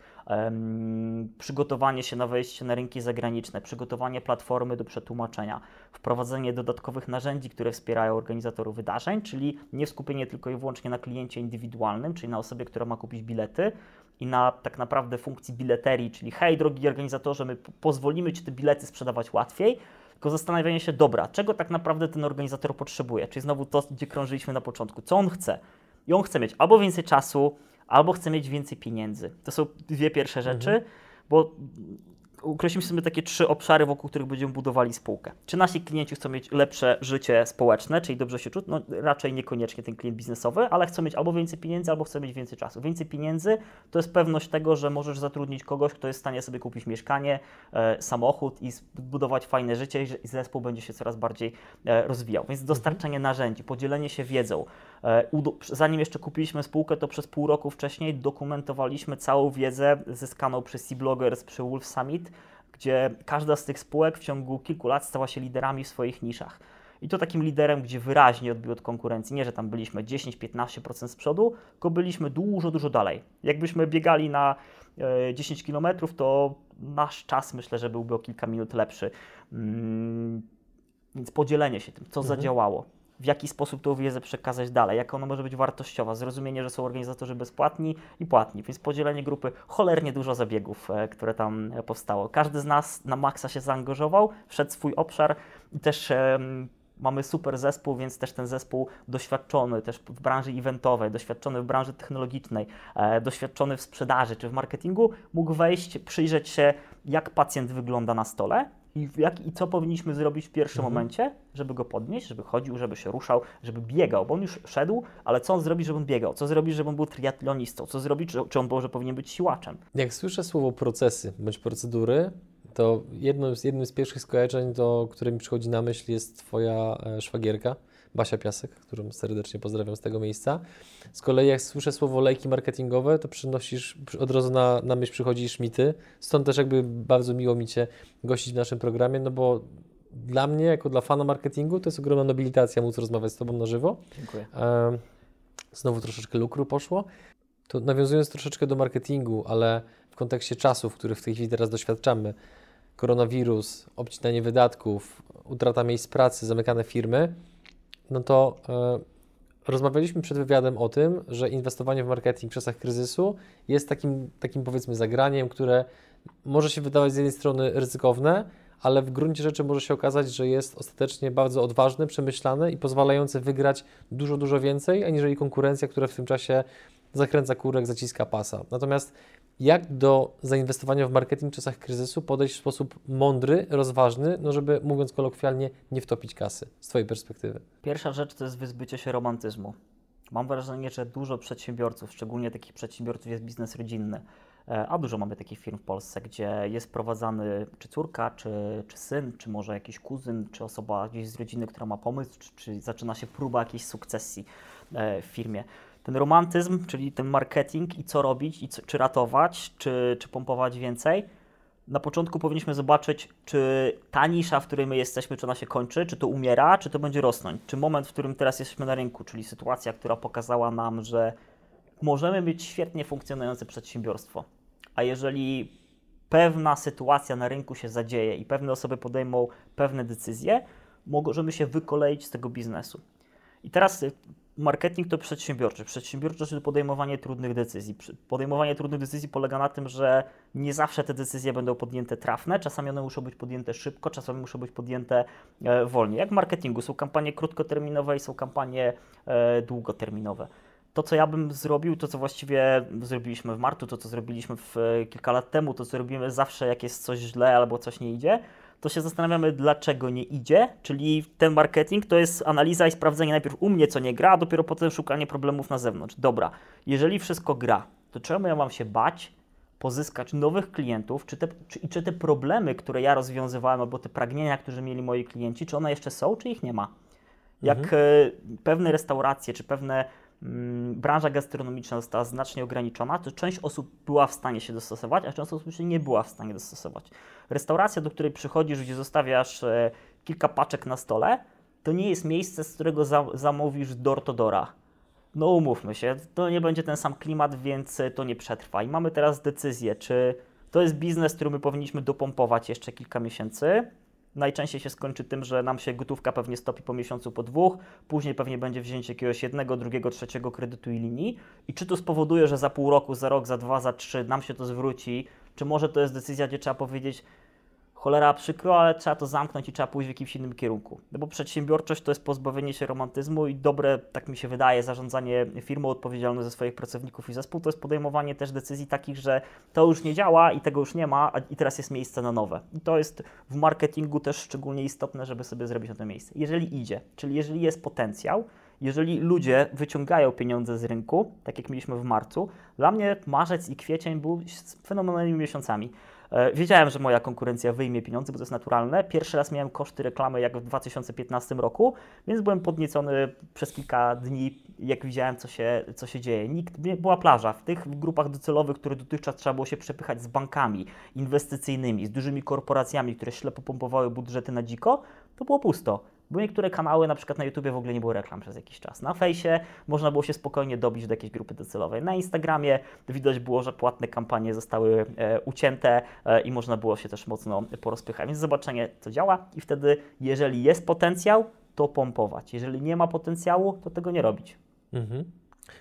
przygotowanie się na wejście na rynki zagraniczne, przygotowanie platformy do przetłumaczenia, wprowadzenie dodatkowych narzędzi, które wspierają organizatorów wydarzeń, czyli nie skupienie tylko i wyłącznie na kliencie indywidualnym, czyli na osobie, która ma kupić bilety, i na tak naprawdę funkcji bileterii, czyli hej, drogi organizatorze, my pozwolimy Ci te bilety sprzedawać łatwiej, tylko zastanawianie się, dobra, czego tak naprawdę ten organizator potrzebuje, czyli znowu to, gdzie krążyliśmy na początku, co on chce. I on chce mieć albo więcej czasu, albo chce mieć więcej pieniędzy. To są dwie pierwsze rzeczy, bo określimy sobie takie trzy obszary, wokół których będziemy budowali spółkę. Czy nasi klienci chcą mieć lepsze życie społeczne, czyli dobrze się czuć? No raczej niekoniecznie ten klient biznesowy, ale chcą mieć albo więcej pieniędzy, albo chcą mieć więcej czasu. Więcej pieniędzy to jest pewność tego, że możesz zatrudnić kogoś, kto jest w stanie sobie kupić mieszkanie, e, samochód i zbudować fajne życie i zespół będzie się coraz bardziej e, rozwijał. Więc dostarczenie narzędzi, podzielenie się wiedzą. E, zanim jeszcze kupiliśmy spółkę, to przez pół roku wcześniej dokumentowaliśmy całą wiedzę zyskaną przez Sea-Bloggers przy Wolf Summit, gdzie każda z tych spółek w ciągu kilku lat stała się liderami w swoich niszach. I to takim liderem, gdzie wyraźnie odbił od konkurencji. Nie, że tam byliśmy 10-15% z przodu, tylko byliśmy dużo, dużo dalej. Jakbyśmy biegali na e, 10 km, to nasz czas myślę, że byłby o kilka minut lepszy. Mm, więc podzielenie się tym, co zadziałało, w jaki sposób tą wiedzę przekazać dalej, jaka ona może być wartościowa, zrozumienie, że są organizatorzy bezpłatni i płatni, więc podzielenie grupy, cholernie dużo zabiegów, e, które tam e, powstało. Każdy z nas na maksa się zaangażował, wszedł swój obszar i też em, mamy super zespół, więc też ten zespół doświadczony też w branży eventowej, doświadczony w branży technologicznej, e, doświadczony w sprzedaży czy w marketingu, mógł wejść, przyjrzeć się, jak pacjent wygląda na stole i, jak, i co powinniśmy zrobić w pierwszym momencie, żeby go podnieść, żeby chodził, żeby się ruszał, żeby biegał, bo on już szedł, ale co on zrobi, żeby on biegał, co zrobi, żeby on był triatlonistą, co zrobi, czy, czy on może powinien być siłaczem. Jak słyszę słowo procesy bądź procedury, to jednym z, jednym z pierwszych skojarzeń, do, które mi przychodzi na myśl, jest Twoja e, szwagierka, Basia Piasek, którą serdecznie pozdrawiam z tego miejsca. Z kolei jak słyszę słowo lejki marketingowe, to przynosisz, przy- od razu na, na myśl przychodzi Szmity. Stąd też jakby bardzo miło mi Cię gościć w naszym programie, no bo dla mnie, jako dla fana marketingu, to jest ogromna nobilitacja móc rozmawiać z Tobą na żywo. Dziękuję. Znowu troszeczkę lukru poszło. To nawiązując troszeczkę do marketingu, ale w kontekście czasów, których w tej chwili teraz doświadczamy, koronawirus, obcinanie wydatków, utrata miejsc pracy, zamykane firmy, no to e, rozmawialiśmy przed wywiadem o tym, że inwestowanie w marketing w czasach kryzysu jest takim, takim powiedzmy zagraniem, które może się wydawać z jednej strony ryzykowne, ale w gruncie rzeczy może się okazać, że jest ostatecznie bardzo odważny, przemyślany i pozwalający wygrać dużo, dużo więcej, aniżeli konkurencja, która w tym czasie zakręca kurek, zaciska pasa. Natomiast jak do zainwestowania w marketing w czasach kryzysu podejść w sposób mądry, rozważny, no żeby mówiąc kolokwialnie, nie wtopić kasy z Twojej perspektywy? Pierwsza rzecz to jest wyzbycie się romantyzmu. Mam wrażenie, że dużo przedsiębiorców, szczególnie takich przedsiębiorców, jest biznes rodzinny. E, a dużo mamy takich firm w Polsce, gdzie jest prowadzany czy córka, czy, czy syn, czy może jakiś kuzyn, czy osoba gdzieś z rodziny, która ma pomysł, czy, czy zaczyna się próba jakiejś sukcesji e, w firmie ten romantyzm, czyli ten marketing i co robić, i co, czy ratować, czy, czy pompować więcej. Na początku powinniśmy zobaczyć, czy ta nisza, w której my jesteśmy, czy ona się kończy, czy to umiera, czy to będzie rosnąć. Czy moment, w którym teraz jesteśmy na rynku, czyli sytuacja, która pokazała nam, że możemy mieć świetnie funkcjonujące przedsiębiorstwo, a jeżeli pewna sytuacja na rynku się zadzieje i pewne osoby podejmą pewne decyzje, możemy się wykoleić z tego biznesu. I teraz marketing to przedsiębiorczy. Przedsiębiorczość to podejmowanie trudnych decyzji. Podejmowanie trudnych decyzji polega na tym, że nie zawsze te decyzje będą podjęte trafne, czasami one muszą być podjęte szybko, czasami muszą być podjęte e, wolniej. Jak w marketingu są kampanie krótkoterminowe i są kampanie e, długoterminowe. To, co ja bym zrobił, to co właściwie zrobiliśmy w marcu, to co zrobiliśmy w, e, kilka lat temu, to co robimy zawsze, jak jest coś źle albo coś nie idzie, to się zastanawiamy, dlaczego nie idzie, czyli ten marketing to jest analiza i sprawdzenie najpierw u mnie, co nie gra, a dopiero potem szukanie problemów na zewnątrz. Dobra, jeżeli wszystko gra, to czemu ja mam się bać pozyskać nowych klientów, czy te, czy, czy te problemy, które ja rozwiązywałem, albo te pragnienia, które mieli moi klienci, czy one jeszcze są, czy ich nie ma? Jak mhm. E, pewne restauracje, czy pewne branża gastronomiczna została znacznie ograniczona, to część osób była w stanie się dostosować, a część osób się nie była w stanie dostosować. Restauracja, do której przychodzisz, gdzie zostawiasz e, kilka paczek na stole, to nie jest miejsce, z którego za zamówisz door to dora. No umówmy się, to nie będzie ten sam klimat, więc e, to nie przetrwa. I mamy teraz decyzję, czy to jest biznes, który my powinniśmy dopompować jeszcze kilka miesięcy, najczęściej się skończy tym, że nam się gotówka pewnie stopi po miesiącu, po dwóch, później pewnie będzie wzięcie jakiegoś jednego, drugiego, trzeciego kredytu i linii. I czy to spowoduje, że za pół roku, za rok, za dwa, za trzy nam się to zwróci, czy może to jest decyzja, gdzie trzeba powiedzieć, cholera przykro, ale trzeba to zamknąć i trzeba pójść w jakimś innym kierunku. No bo przedsiębiorczość to jest pozbawienie się romantyzmu i dobre, tak mi się wydaje, zarządzanie firmą odpowiedzialną za swoich pracowników i zespół to jest podejmowanie też decyzji takich, że to już nie działa i tego już nie ma i teraz jest miejsce na nowe. I to jest w marketingu też szczególnie istotne, żeby sobie zrobić na to miejsce. Jeżeli idzie, czyli jeżeli jest potencjał, jeżeli ludzie wyciągają pieniądze z rynku, tak jak mieliśmy w marcu, dla mnie marzec i kwiecień był fenomenalnymi miesiącami. E, wiedziałem, że moja konkurencja wyjmie pieniądze, bo to jest naturalne. Pierwszy raz miałem koszty reklamy jak w 2015 roku, więc byłem podniecony przez kilka dni, jak widziałem, co się, co się dzieje. Nikt, była plaża. W tych grupach docelowych, które dotychczas trzeba było się przepychać z bankami inwestycyjnymi, z dużymi korporacjami, które ślepo pompowały budżety na dziko, to było pusto bo niektóre kanały, na przykład na YouTubie w ogóle nie było reklam przez jakiś czas. Na fejsie można było się spokojnie dobić do jakiejś grupy docelowej. Na Instagramie widać było, że płatne kampanie zostały e, ucięte e, i można było się też mocno porozpychać. Więc zobaczenie, co działa i wtedy, jeżeli jest potencjał, to pompować. Jeżeli nie ma potencjału, to tego nie robić. Mhm.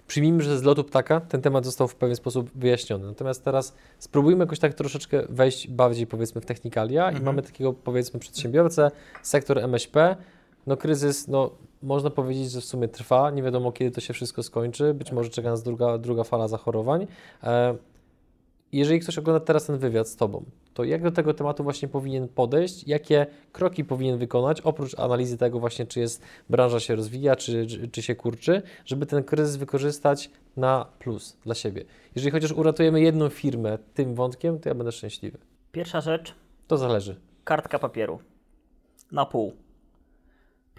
Przyjmijmy, że z lotu ptaka ten temat został w pewien sposób wyjaśniony. Natomiast teraz spróbujmy jakoś tak troszeczkę wejść bardziej powiedzmy w technikalia mhm. i mamy takiego powiedzmy przedsiębiorcę, sektor MŚP, no kryzys, no można powiedzieć, że w sumie trwa, nie wiadomo kiedy to się wszystko skończy, być może czeka nas druga, druga fala zachorowań. E, jeżeli ktoś ogląda teraz ten wywiad z Tobą, to jak do tego tematu właśnie powinien podejść, jakie kroki powinien wykonać, oprócz analizy tego właśnie, czy jest branża się rozwija, czy, czy, czy się kurczy, żeby ten kryzys wykorzystać na plus dla siebie. Jeżeli chociaż uratujemy jedną firmę tym wątkiem, to ja będę szczęśliwy. Pierwsza rzecz. To zależy. Kartka papieru. Na pół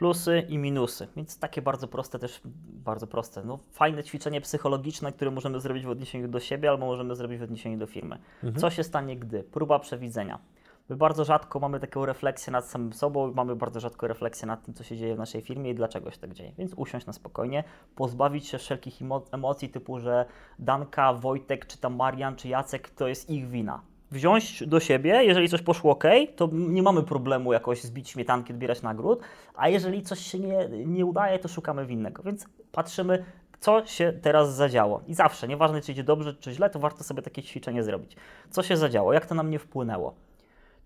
plusy i minusy. Więc takie bardzo proste też, bardzo proste. No, fajne ćwiczenie psychologiczne, które możemy zrobić w odniesieniu do siebie albo możemy zrobić w odniesieniu do firmy. Mhm. Co się stanie gdy? Próba przewidzenia. My bardzo rzadko mamy taką refleksję nad samym sobą, mamy bardzo rzadko refleksję nad tym, co się dzieje w naszej firmie i dlaczego się tak dzieje. Więc usiąść na spokojnie, pozbawić się wszelkich emocji typu, że Danka, Wojtek, czy tam Marian, czy Jacek to jest ich wina wziąć do siebie, jeżeli coś poszło ok, to nie mamy problemu jakoś zbić śmietanki, odbierać nagród, a jeżeli coś się nie, nie udaje, to szukamy winnego. Więc patrzymy, co się teraz zadziało. I zawsze, nieważne czy idzie dobrze, czy źle, to warto sobie takie ćwiczenie zrobić. Co się zadziało, jak to na mnie wpłynęło.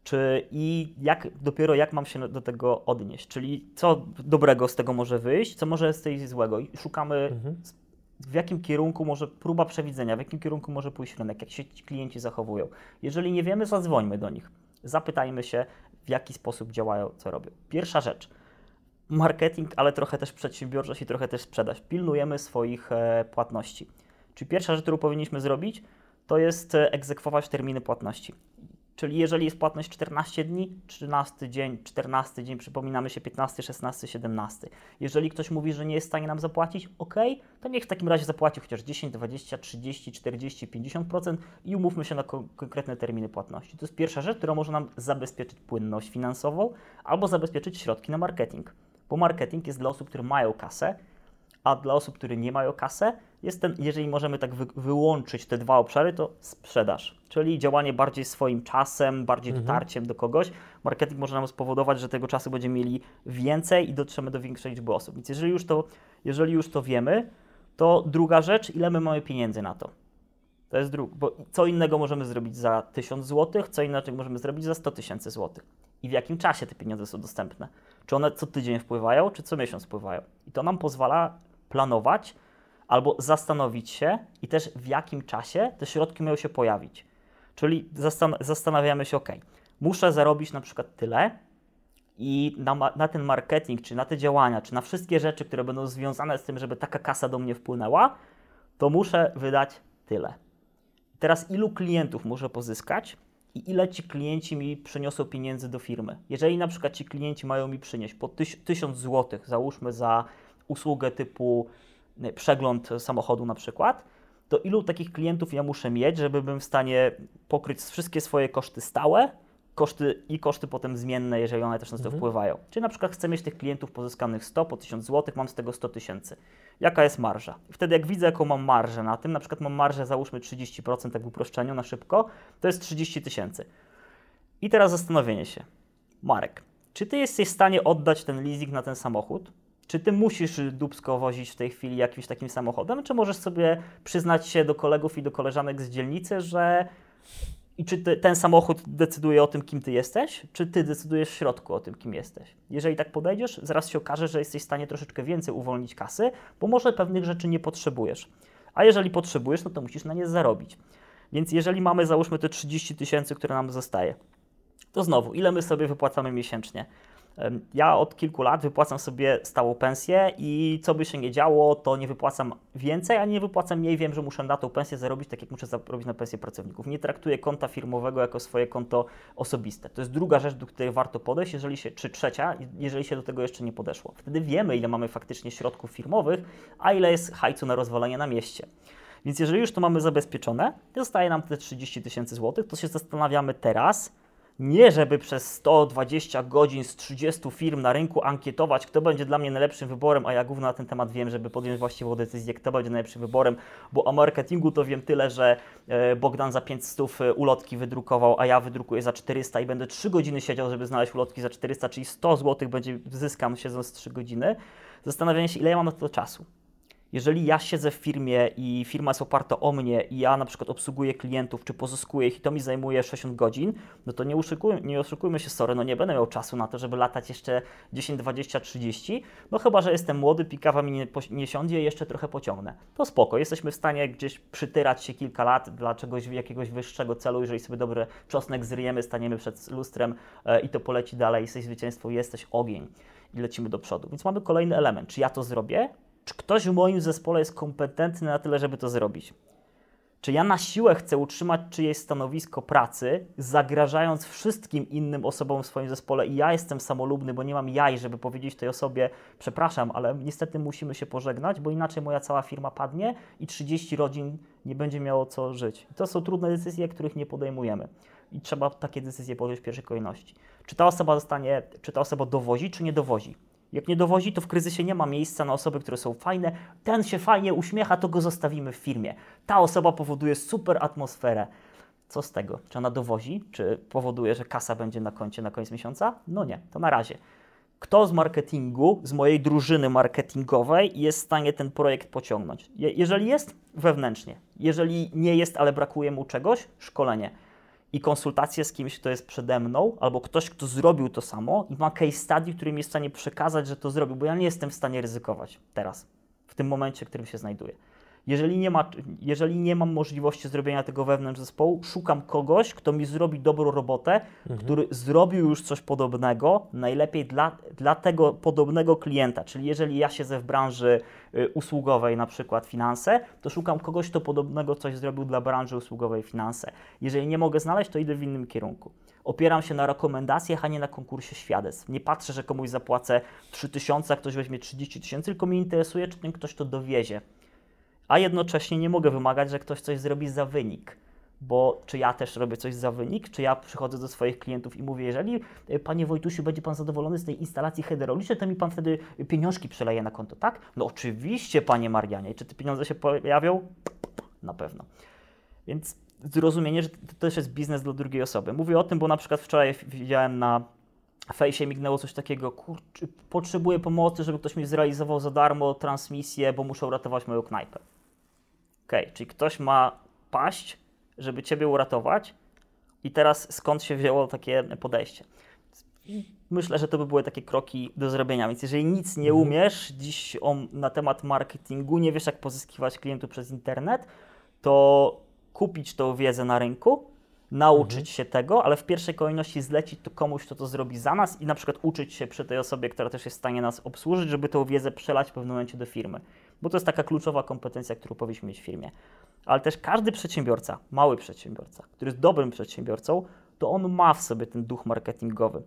Czy i jak, dopiero jak mam się do tego odnieść, czyli co dobrego z tego może wyjść, co może z tej złego. I szukamy mhm. W jakim kierunku może próba przewidzenia, w jakim kierunku może pójść rynek, jak się ci klienci zachowują. Jeżeli nie wiemy, zadzwońmy do nich. Zapytajmy się, w jaki sposób działają, co robią. Pierwsza rzecz. Marketing, ale trochę też przedsiębiorczość i trochę też sprzedaż. Pilnujemy swoich e, płatności. Czyli pierwsza rzecz, którą powinniśmy zrobić, to jest e, egzekwować terminy płatności. Czyli jeżeli jest płatność 14 dni, 13 dzień, 14 dzień, przypominamy się 15, 16, 17. Jeżeli ktoś mówi, że nie jest w stanie nam zapłacić, ok, to niech w takim razie zapłaci chociaż 10, 20, 30, 40, 50% i umówmy się na ko konkretne terminy płatności. To jest pierwsza rzecz, która może nam zabezpieczyć płynność finansową albo zabezpieczyć środki na marketing. Bo marketing jest dla osób, które mają kasę, a dla osób, które nie mają kasę, jest ten, jeżeli możemy tak wy, wyłączyć te dwa obszary, to sprzedaż, czyli działanie bardziej swoim czasem, bardziej mhm. dotarciem do kogoś. Marketing może nam spowodować, że tego czasu będziemy mieli więcej i dotrzemy do większej liczby osób. Więc jeżeli już to, jeżeli już to wiemy, to druga rzecz, ile my mamy pieniędzy na to. To jest druga, bo co innego możemy zrobić za 1000 zł, co inaczej możemy zrobić za 100 tysięcy złotych. I w jakim czasie te pieniądze są dostępne? Czy one co tydzień wpływają, czy co miesiąc wpływają? I to nam pozwala planować albo zastanowić się i też w jakim czasie te środki mają się pojawić. Czyli zastan zastanawiamy się, ok, muszę zarobić na przykład tyle i na, na, ten marketing, czy na te działania, czy na wszystkie rzeczy, które będą związane z tym, żeby taka kasa do mnie wpłynęła, to muszę wydać tyle. Teraz ilu klientów muszę pozyskać i ile ci klienci mi przyniosą pieniędzy do firmy? Jeżeli na przykład ci klienci mają mi przynieść po 1000 zł, załóżmy za usługę typu y, przegląd samochodu na przykład, to ilu takich klientów ja muszę mieć, żeby bym w stanie pokryć wszystkie swoje koszty stałe, koszty i koszty potem zmienne, jeżeli one też na to mhm. wpływają. Czyli na przykład chcę mieć tych klientów pozyskanych 100 po 1000 zł, mam z tego 100 tysięcy. Jaka jest marża? I wtedy jak widzę, jaką mam marżę na tym, na przykład mam marżę załóżmy 30%, tak w uproszczeniu na szybko, to jest 30 tysięcy. I teraz zastanowienie się. Marek, czy ty jesteś w stanie oddać ten leasing na ten samochód? Czy ty musisz dubsko wozić w tej chwili jakimś takim samochodem, czy możesz sobie przyznać się do kolegów i do koleżanek z dzielnicy, że i czy ty, ten samochód decyduje o tym, kim ty jesteś, czy ty decydujesz w środku o tym, kim jesteś? Jeżeli tak podejdziesz, zaraz się okaże, że jesteś w stanie troszeczkę więcej uwolnić kasy, bo może pewnych rzeczy nie potrzebujesz. A jeżeli potrzebujesz, no to musisz na nie zarobić. Więc jeżeli mamy, załóżmy, te 30 tysięcy, które nam zostaje, to znowu, ile my sobie wypłacamy miesięcznie? Ja od kilku lat wypłacam sobie stałą pensję i co by się nie działo, to nie wypłacam więcej, a nie wypłacam mniej. Wiem, że muszę na tą pensję zarobić tak, jak muszę zarobić na pensję pracowników. Nie traktuję konta firmowego jako swoje konto osobiste. To jest druga rzecz, do której warto podejść, jeżeli się, czy trzecia, jeżeli się do tego jeszcze nie podeszło. Wtedy wiemy, ile mamy faktycznie środków firmowych, a ile jest hajcu na rozwalenie na mieście. Więc jeżeli już to mamy zabezpieczone, zostaje nam te 30 tysięcy złotych, to się zastanawiamy teraz, nie żeby przez 120 godzin z 30 firm na rynku ankietować, kto będzie dla mnie najlepszym wyborem, a ja głównie na ten temat wiem, żeby podjąć właściwą decyzję, kto będzie najlepszym wyborem, bo o marketingu to wiem tyle, że e, Bogdan za 500 e, ulotki wydrukował, a ja wydrukuję za 400 i będę 3 godziny siedział, żeby znaleźć ulotki za 400, czyli 100 zł będzie zyskam siedząc 3 godziny. Zastanawiam się, ile ja mam na to czasu jeżeli ja siedzę w firmie i firma jest oparta o mnie i ja na przykład obsługuję klientów, czy pozyskuję ich i to mi zajmuje 60 godzin, no to nie, oszukujmy, nie oszukujmy się, sorry, no nie będę miał czasu na to, żeby latać jeszcze 10, 20, 30, no chyba, że jestem młody, pikawa mi nie, nie siądzie jeszcze trochę pociągnę. To spoko, jesteśmy w stanie gdzieś przytyrać się kilka lat dla czegoś, jakiegoś wyższego celu, jeżeli sobie dobry czosnek zryjemy, staniemy przed lustrem e, i to poleci dalej, jesteś zwycięstwo, jesteś ogień i lecimy do przodu. Więc mamy kolejny element. Czy ja to zrobię? Czy ktoś w moim zespole jest kompetentny na tyle, żeby to zrobić? Czy ja na siłę chcę utrzymać czyjeś stanowisko pracy, zagrażając wszystkim innym osobom w swoim zespole i ja jestem samolubny, bo nie mam jaj, żeby powiedzieć tej osobie, przepraszam, ale niestety musimy się pożegnać, bo inaczej moja cała firma padnie i 30 rodzin nie będzie miało co żyć. I to są trudne decyzje, których nie podejmujemy. I trzeba takie decyzje podjąć w pierwszej kolejności. Czy ta osoba zostanie, czy ta osoba dowozi, czy nie dowozi? Jak nie dowozi, to w kryzysie nie ma miejsca na osoby, które są fajne. Ten się fajnie uśmiecha, to go zostawimy w firmie. Ta osoba powoduje super atmosferę. Co z tego? Czy ona dowozi? Czy powoduje, że kasa będzie na koncie na koniec miesiąca? No nie, to na razie. Kto z marketingu, z mojej drużyny marketingowej jest w stanie ten projekt pociągnąć? Je jeżeli jest, wewnętrznie. Jeżeli nie jest, ale brakuje mu czegoś, szkolenie. I konsultacje z kimś, kto jest przede mną, albo ktoś, kto zrobił to samo i ma case study, który mi jest w stanie przekazać, że to zrobił, bo ja nie jestem w stanie ryzykować teraz, w tym momencie, w którym się znajduję. Jeżeli nie, ma, jeżeli nie mam możliwości zrobienia tego wewnątrz zespołu, szukam kogoś, kto mi zrobi dobrą robotę, mhm. który zrobił już coś podobnego, najlepiej dla, dla tego podobnego klienta. Czyli jeżeli ja siedzę w branży y, usługowej, na przykład finanse, to szukam kogoś, kto podobnego coś zrobił dla branży usługowej finanse. Jeżeli nie mogę znaleźć, to idę w innym kierunku. Opieram się na rekomendacjach, a nie na konkursie świadectw. Nie patrzę, że komuś zapłacę 3000, a ktoś weźmie 30 tysięcy, tylko mnie interesuje, czy ten ktoś to dowiezie a jednocześnie nie mogę wymagać, że ktoś coś zrobi za wynik. Bo czy ja też robię coś za wynik, czy ja przychodzę do swoich klientów i mówię, jeżeli e, panie Wojtusiu będzie pan zadowolony z tej instalacji hydraulicznej, to mi pan wtedy pieniążki przeleje na konto, tak? No oczywiście, panie Marianie. Czy te pieniądze się pojawią? Na pewno. Więc zrozumienie, że to też jest biznes dla drugiej osoby. Mówię o tym, bo na przykład wczoraj widziałem na fejsie mignęło coś takiego, kurczę, potrzebuję pomocy, żeby ktoś mi zrealizował za darmo transmisję, bo muszę uratować moją knajpę. Okej, okay, czyli ktoś ma paść, żeby Ciebie uratować i teraz skąd się wzięło takie podejście? Myślę, że to by były takie kroki do zrobienia, więc jeżeli nic nie mhm. umiesz dziś on, na temat marketingu, nie wiesz jak pozyskiwać klientów przez internet, to kupić tą wiedzę na rynku, nauczyć mhm. się tego, ale w pierwszej kolejności zlecić to komuś, kto to zrobi za nas i na przykład uczyć się przy tej osobie, która też jest w stanie nas obsłużyć, żeby tą wiedzę przelać w pewnym momencie do firmy. Bo to jest taka kluczowa kompetencja, którą powinniśmy mieć w firmie. Ale też każdy przedsiębiorca, mały przedsiębiorca, który jest dobrym przedsiębiorcą, to on ma w sobie ten duch marketingowy.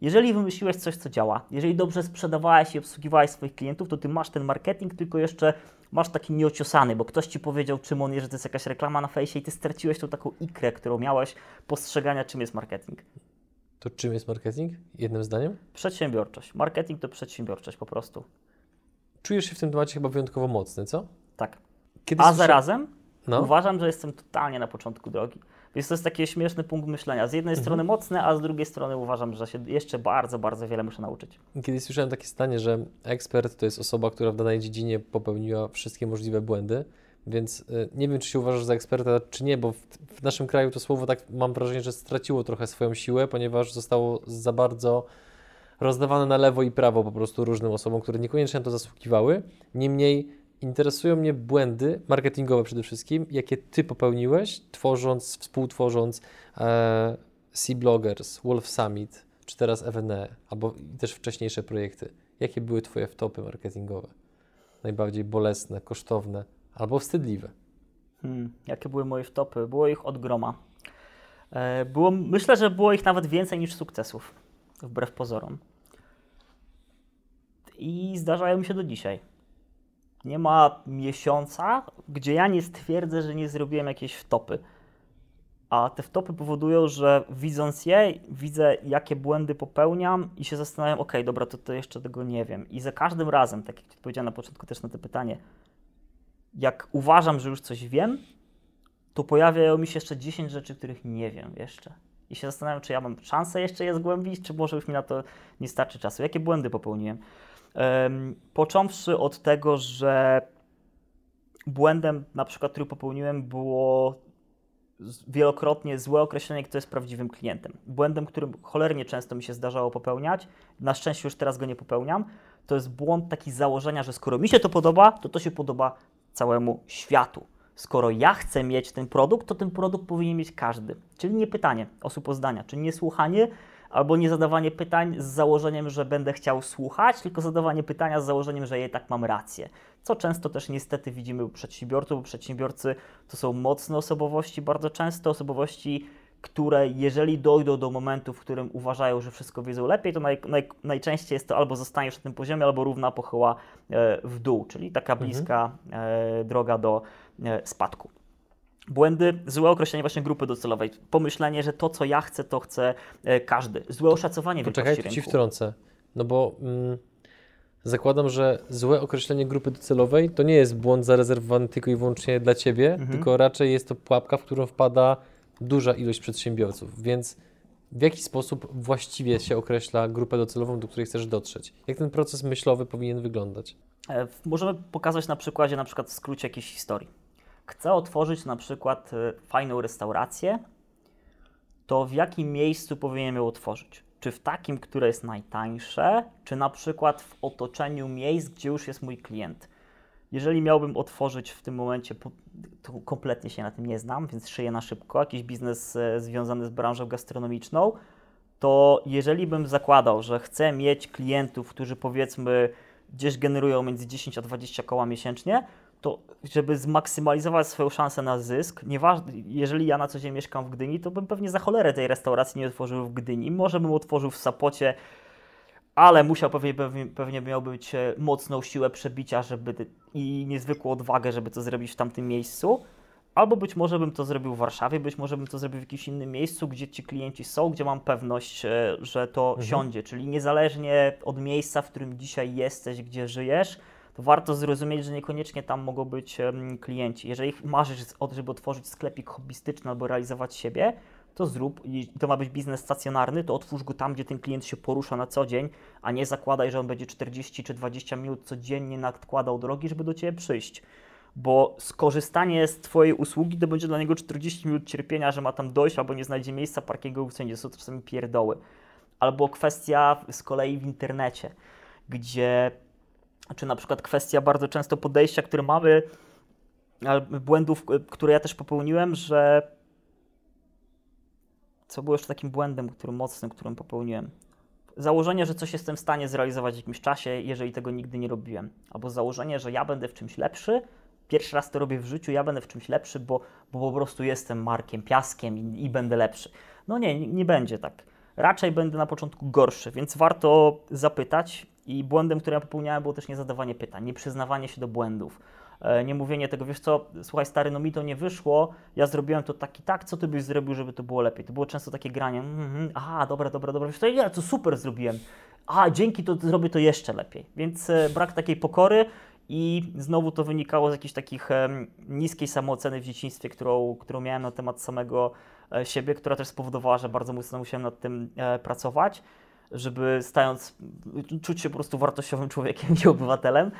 Jeżeli wymyśliłeś coś, co działa, jeżeli dobrze sprzedawałeś i obsługiwałeś swoich klientów, to ty masz ten marketing, tylko jeszcze masz taki nieociosany, bo ktoś ci powiedział, czym on jest, że to jest jakaś reklama na fejsie i ty straciłeś tą taką ikrę, którą miałeś postrzegania, czym jest marketing. To czym jest marketing? Jednym zdaniem? Przedsiębiorczość. Marketing to przedsiębiorczość po prostu. Czujesz się w tym temacie chyba wyjątkowo mocny, co? Tak. Kiedy A słyszę... zarazem no. uważam, że jestem totalnie na początku drogi. Więc to jest taki śmieszny punkt myślenia. Z jednej mhm. strony mocne, a z drugiej strony uważam, że się jeszcze bardzo, bardzo wiele muszę nauczyć. Kiedyś słyszałem takie stanie, że ekspert to jest osoba, która w danej dziedzinie popełniła wszystkie możliwe błędy. Więc y, nie wiem, czy się uważasz za eksperta, czy nie, bo w, w, naszym kraju to słowo tak mam wrażenie, że straciło trochę swoją siłę, ponieważ zostało za bardzo rozdawane na lewo i prawo po prostu różnym osobom, które niekoniecznie na to zasługiwały. Niemniej interesują mnie błędy marketingowe przede wszystkim, jakie Ty popełniłeś, tworząc, współtworząc e, C-Bloggers, Wolf Summit, czy teraz FNE, albo też wcześniejsze projekty. Jakie były Twoje wtopy marketingowe? Najbardziej bolesne, kosztowne albo wstydliwe? Hmm, jakie były moje wtopy? Było ich od groma. E, było, myślę, że było ich nawet więcej niż sukcesów, wbrew pozorom. I zdarzają się do dzisiaj nie ma miesiąca, gdzie ja nie stwierdzę, że nie zrobiłem jakiejś wtopy. A te wtopy powodują, że widząc je, widzę, jakie błędy popełniam i się zastanawiam, ok, dobra, to, to jeszcze tego nie wiem. I za każdym razem, tak jak powiedziałem na początku też na to pytanie, jak uważam, że już coś wiem, to pojawiają mi się jeszcze 10 rzeczy, których nie wiem jeszcze. I się zastanawiam, czy ja mam szansę jeszcze je zgłębić, czy może już mi na to nie starczy czasu. Jakie błędy popełniłem? Począwszy od tego, że błędem, na przykład, który popełniłem, było wielokrotnie złe określenie, kto jest prawdziwym klientem. Błędem, którym cholernie często mi się zdarzało popełniać, na szczęście już teraz go nie popełniam, to jest błąd taki założenia, że skoro mi się to podoba, to to się podoba całemu światu. Skoro ja chcę mieć ten produkt, to ten produkt powinien mieć każdy. Czyli nie pytanie osób o zdania, czyli nie słuchanie, albo nie zadawanie pytań z założeniem, że będę chciał słuchać, tylko zadawanie pytania z założeniem, że ja tak mam rację. Co często też niestety widzimy u przedsiębiorców, bo przedsiębiorcy to są mocne osobowości, bardzo często osobowości, które jeżeli dojdą do momentu, w którym uważają, że wszystko wiedzą lepiej, to naj, naj, najczęściej jest to albo zostaniesz na tym poziomie, albo równa pochyła e, w dół, czyli taka mhm. bliska mhm. droga do e, spadku. Błędy, złe określenie właśnie grupy docelowej. Pomyślenie, że to, co ja chcę, to chce e, każdy. Złe oszacowanie Poczekaj, wielkości Ci wtrącę. No bo mm, zakładam, że złe określenie grupy docelowej to nie jest błąd zarezerwowany tylko i wyłącznie dla Ciebie, mhm. tylko raczej jest to pułapka, w którą wpada duża ilość przedsiębiorców. Więc w jaki sposób właściwie się określa grupę docelową, do której chcesz dotrzeć? Jak ten proces myślowy powinien wyglądać? E, możemy pokazać na przykładzie, na przykład w skrócie jakiejś historii chcę otworzyć na przykład y, fajną restaurację to w jakim miejscu powinienem ją otworzyć? Czy w takim, które jest najtańsze, czy na przykład w otoczeniu miejsc, gdzie już jest mój klient? Jeżeli miałbym otworzyć w tym momencie, to kompletnie się na tym nie znam, więc szyję na szybko, jakiś biznes e, związany z branżą gastronomiczną, to jeżeli bym zakładał, że chcę mieć klientów, którzy powiedzmy gdzieś generują między 10 a 20 koła miesięcznie, to żeby zmaksymalizować swoją szansę na zysk, nieważne, jeżeli ja na co dzień mieszkam w Gdyni, to bym pewnie za cholerę tej restauracji nie otworzył w Gdyni. Może bym otworzył w Sapocie, ale musiał pewnie, pewnie, pewnie miał być e, mocną siłę przebicia żeby, i niezwykłą odwagę, żeby to zrobić w tamtym miejscu. Albo być może bym to zrobił w Warszawie, być może bym to zrobił w jakimś innym miejscu, gdzie ci klienci są, gdzie mam pewność, e, że to mhm. siądzie. Czyli niezależnie od miejsca, w którym dzisiaj jesteś, gdzie żyjesz, to warto zrozumieć, że niekoniecznie tam mogą być klienci. Jeżeli marzysz, żeby otworzyć sklepik hobbystyczny albo realizować siebie, to zrób, i to ma być biznes stacjonarny, to otwórz go tam, gdzie ten klient się porusza na co dzień, a nie zakładaj, że on będzie 40 czy 20 minut codziennie nadkładał drogi, żeby do Ciebie przyjść. Bo skorzystanie z Twojej usługi to będzie dla niego 40 minut cierpienia, że ma tam dojść albo nie znajdzie miejsca parkingu wszędzie. Są to czasami pierdoły. Albo kwestia z kolei w internecie, gdzie czy na przykład kwestia bardzo często podejścia, które mamy, błędów, które ja też popełniłem, że co było jeszcze takim błędem, który mocnym, którym popełniłem. Założenie, że coś jestem w stanie zrealizować w jakimś czasie, jeżeli tego nigdy nie robiłem. Albo założenie, że ja będę w czymś lepszy, pierwszy raz to robię w życiu, ja będę w czymś lepszy, bo, bo po prostu jestem Markiem Piaskiem i, i będę lepszy. No nie, nie, nie będzie tak. Raczej będę na początku gorszy, więc warto zapytać. I błędem, który ja popełniałem, było też nie zadawanie pytań, nie przyznawanie się do błędów. E, nie mówienie tego, wiesz co, słuchaj stary, no mi to nie wyszło, ja zrobiłem to tak i tak, co ty byś zrobił, żeby to było lepiej? To było często takie granie, mm, aha, dobra, dobra, dobra, wiesz co, ja to super zrobiłem, a dzięki to zrobię to jeszcze lepiej. Więc e, brak takiej pokory i znowu to wynikało z jakiejś takich niskiej samooceny w dzieciństwie, którą, którą miałem na temat samego e, siebie, która też spowodowała, że bardzo mocno musiałem nad tym pracować, żeby stając, czuć się po prostu wartościowym człowiekiem i obywatelem.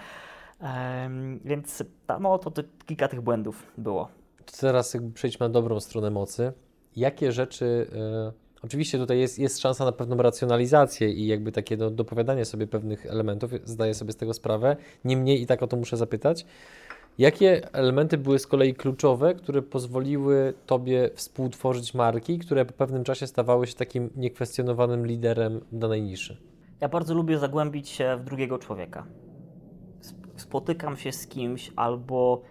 Więc no, to, kilka tych błędów było. Teraz jakby przejdźmy na dobrą stronę mocy. Jakie rzeczy, y, oczywiście tutaj jest, jest szansa na pewną racjonalizację i jakby takie do, dopowiadanie sobie pewnych elementów, zdaję sobie z tego sprawę, niemniej i tak o to muszę zapytać. Jakie elementy były z kolei kluczowe, które pozwoliły Tobie współtworzyć marki, które po pewnym czasie stawały się takim niekwestionowanym liderem danej niszy? Ja bardzo lubię zagłębić się w drugiego człowieka spotykam się z kimś albo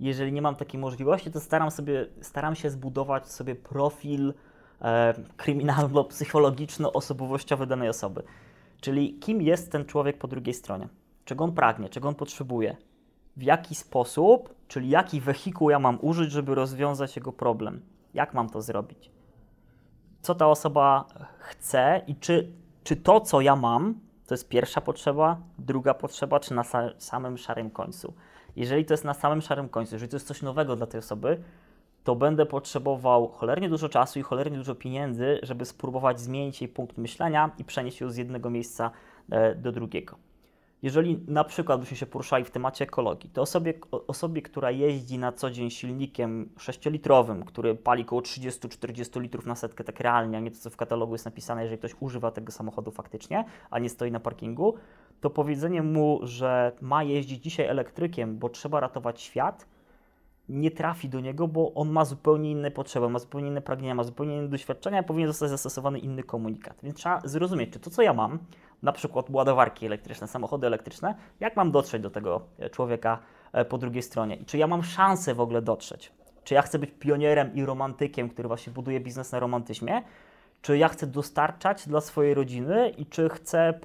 jeżeli nie mam takiej możliwości, to staram, sobie, staram się zbudować sobie profil e, kryminalno-psychologiczno-osobowościowy danej osoby. Czyli kim jest ten człowiek po drugiej stronie? Czego on pragnie, czego on potrzebuje? W jaki sposób, czyli jaki wehikuł ja mam użyć, żeby rozwiązać jego problem? Jak mam to zrobić? Co ta osoba chce i czy, czy to, co ja mam, to jest pierwsza potrzeba, druga potrzeba, czy na samym szarym końcu. Jeżeli to jest na samym szarym końcu, jeżeli to jest coś nowego dla tej osoby, to będę potrzebował cholernie dużo czasu i cholernie dużo pieniędzy, żeby spróbować zmienić jej punkt myślenia i przenieść ją z jednego miejsca e, do drugiego. Jeżeli na przykład byśmy się poruszali w temacie ekologii, to osobie, osobie, która jeździ na co dzień silnikiem 6-litrowym, który pali około 30-40 litrów na setkę tak realnie, a nie to, co w katalogu jest napisane, jeżeli ktoś używa tego samochodu faktycznie, a nie stoi na parkingu, to powiedzenie mu, że ma jeździć dzisiaj elektrykiem, bo trzeba ratować świat, nie trafi do niego, bo on ma zupełnie inne potrzeby, ma zupełnie inne pragnienia, ma zupełnie inne doświadczenia, powinien zostać zastosowany inny komunikat. Więc trzeba zrozumieć, czy to, co ja mam, na przykład ładowarki elektryczne, samochody elektryczne, jak mam dotrzeć do tego e, człowieka e, po drugiej stronie i czy ja mam szansę w ogóle dotrzeć. Czy ja chcę być pionierem i romantykiem, który właśnie buduje biznes na romantyzmie, czy ja chcę dostarczać dla swojej rodziny i czy chcę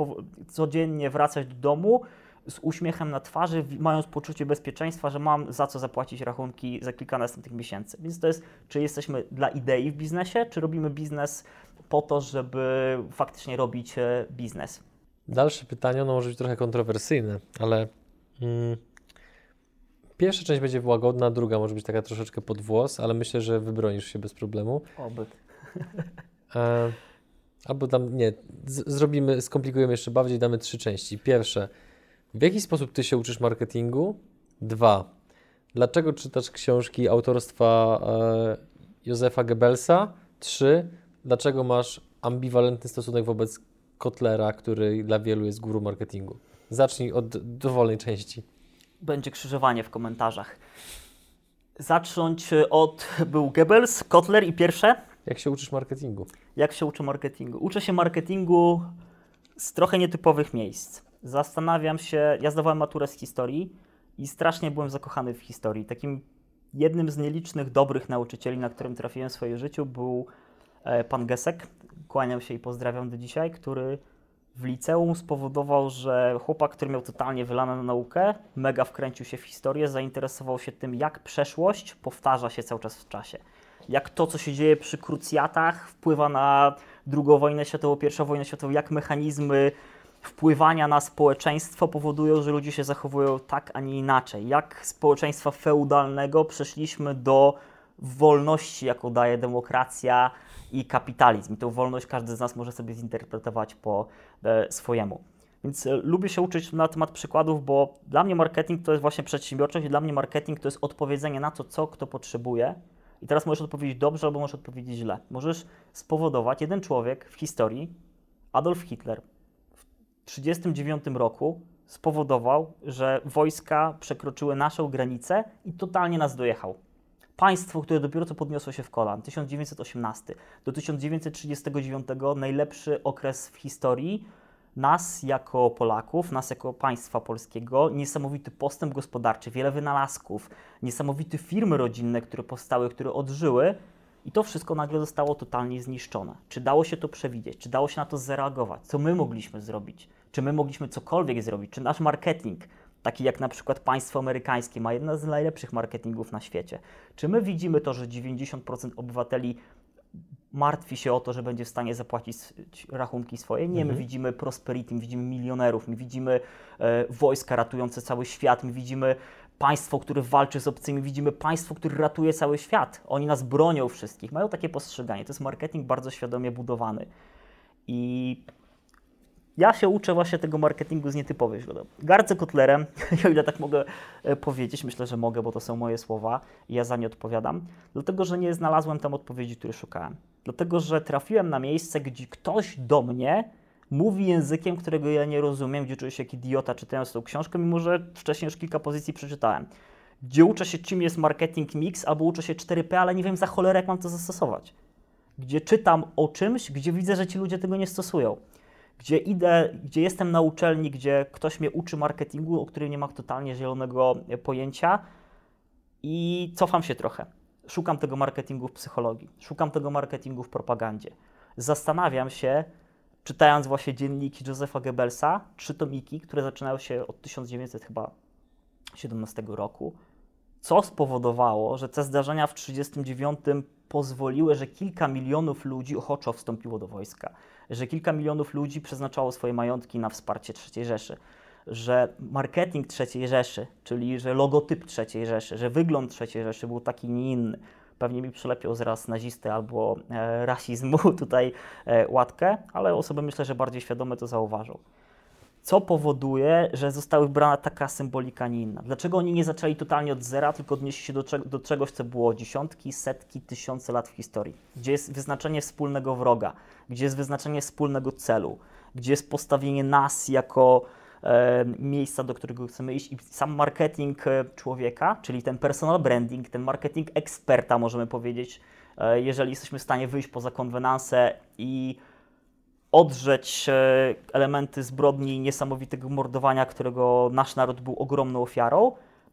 codziennie wracać do domu z uśmiechem na twarzy, mając poczucie bezpieczeństwa, że mam za co zapłacić rachunki za kilka następnych miesięcy. Więc to jest, czy jesteśmy dla idei w biznesie, czy robimy biznes po to, żeby faktycznie robić e, biznes. Dalsze pytanie, ono może być trochę kontrowersyjne, ale mm, pierwsza część będzie łagodna, druga może być taka troszeczkę pod włos, ale myślę, że wybronisz się bez problemu. Oby. E, albo tam, nie, z, zrobimy, skomplikujemy jeszcze bardziej, damy trzy części. Pierwsze, w jaki sposób Ty się uczysz marketingu? Dwa, dlaczego czytasz książki autorstwa e, Józefa Goebbelsa? Trzy, dlaczego masz ambiwalentny stosunek wobec Kotlera, który dla wielu jest guru marketingu? Zacznij od dowolnej części. Będzie krzyżowanie w komentarzach. Zacząć od był Goebbels, Kotler i pierwsze. Jak się uczysz marketingu? Jak się uczę marketingu? Uczę się marketingu z trochę nietypowych miejsc. Zastanawiam się, ja zdawałem maturę z historii i strasznie byłem zakochany w historii. Takim jednym z nielicznych dobrych nauczycieli, na którym trafiłem w swoim życiu, był e, pan Gesek. Kłaniam się i pozdrawiam do dzisiaj, który w liceum spowodował, że chłopak, który miał totalnie wylane na naukę, mega wkręcił się w historię, zainteresował się tym, jak przeszłość powtarza się cały czas w czasie. Jak to, co się dzieje przy krucjatach, wpływa na II wojnę światową, I wojnę światową, jak mechanizmy wpływania na społeczeństwo powodują, że ludzie się zachowują tak, a nie inaczej. Jak społeczeństwa feudalnego przeszliśmy do wolności, jaką daje demokracja i kapitalizm. I tę wolność każdy z nas może sobie zinterpretować po e, swojemu. Więc e, lubię się uczyć na temat przykładów, bo dla mnie marketing to jest właśnie przedsiębiorczość, i dla mnie marketing to jest odpowiedzenie na to, co kto potrzebuje. I teraz możesz odpowiedzieć dobrze albo możesz odpowiedzieć źle. Możesz spowodować, jeden człowiek w historii, Adolf Hitler, 1939 roku spowodował, że wojska przekroczyły naszą granicę i totalnie nas dojechał. Państwo, które dopiero co podniosło się w kolan, 1918 do 1939, najlepszy okres w historii nas jako Polaków, nas jako państwa polskiego, niesamowity postęp gospodarczy, wiele wynalazków, niesamowite firmy rodzinne, które powstały, które odżyły, i to wszystko nagle zostało totalnie zniszczone. Czy dało się to przewidzieć? Czy dało się na to zareagować? Co my mogliśmy zrobić? Czy my mogliśmy cokolwiek zrobić? Czy nasz marketing, taki jak na przykład państwo amerykańskie, ma jeden z najlepszych marketingów na świecie? Czy my widzimy to, że 90% obywateli martwi się o to, że będzie w stanie zapłacić rachunki swoje. Nie, my mhm. widzimy prosperity, my widzimy milionerów, my widzimy e, wojska ratujące cały świat, my widzimy państwo, które walczy z obcymi, widzimy państwo, które ratuje cały świat. Oni nas bronią wszystkich, mają takie postrzeganie. To jest marketing bardzo świadomie budowany. I ja się uczę właśnie tego marketingu z nietypowych źródeł. Gardzę Kotlerem, o ile tak mogę e, powiedzieć, myślę, że mogę, bo to są moje słowa i ja za nie odpowiadam, dlatego, że nie znalazłem tam odpowiedzi, które szukałem. Dlatego, że trafiłem na miejsce, gdzie ktoś do mnie mówi językiem, którego ja nie rozumiem, gdzie czuję się jak idiota czytając tą książkę, mimo że wcześniej już kilka pozycji przeczytałem. Gdzie uczę się, czym jest marketing mix, albo uczę się 4P, ale nie wiem za cholerę, jak mam to zastosować. Gdzie czytam o czymś, gdzie widzę, że ci ludzie tego nie stosują. Gdzie idę, gdzie jestem na uczelni, gdzie ktoś mnie uczy marketingu, o którym nie ma totalnie zielonego pojęcia i cofam się trochę. Szukam tego marketingu w psychologii, szukam tego marketingu w propagandzie. Zastanawiam się, czytając właśnie dzienniki Josepha Goebbelsa, trzy tomiki, które zaczynają się od 1917 roku, co spowodowało, że te zdarzenia w 1939 pozwoliły, że kilka milionów ludzi ochoczo wstąpiło do wojska, że kilka milionów ludzi przeznaczało swoje majątki na wsparcie III Rzeszy, że marketing III Rzeszy, czyli że logotyp III Rzeszy, że wygląd III Rzeszy był taki nie inny, pewnie mi przylepią zaraz nazisty albo e, rasizmu tutaj e, łatkę, ale osoby myślę, że bardziej świadome to zauważą. Co powoduje, że została wybrana taka symbolika, nie inna? Dlaczego oni nie zaczęli totalnie od zera, tylko odnieśli się do, do czegoś, co było dziesiątki, setki, tysiące lat w historii? Gdzie jest wyznaczenie wspólnego wroga, gdzie jest wyznaczenie wspólnego celu, gdzie jest postawienie nas jako E, miejsca, do którego chcemy iść. I sam marketing e, człowieka, czyli ten personal branding, ten marketing eksperta, możemy powiedzieć, e, jeżeli jesteśmy w stanie wyjść poza konwenansę i odrzeć elementy zbrodni niesamowitego mordowania, którego nasz naród był ogromną ofiarą,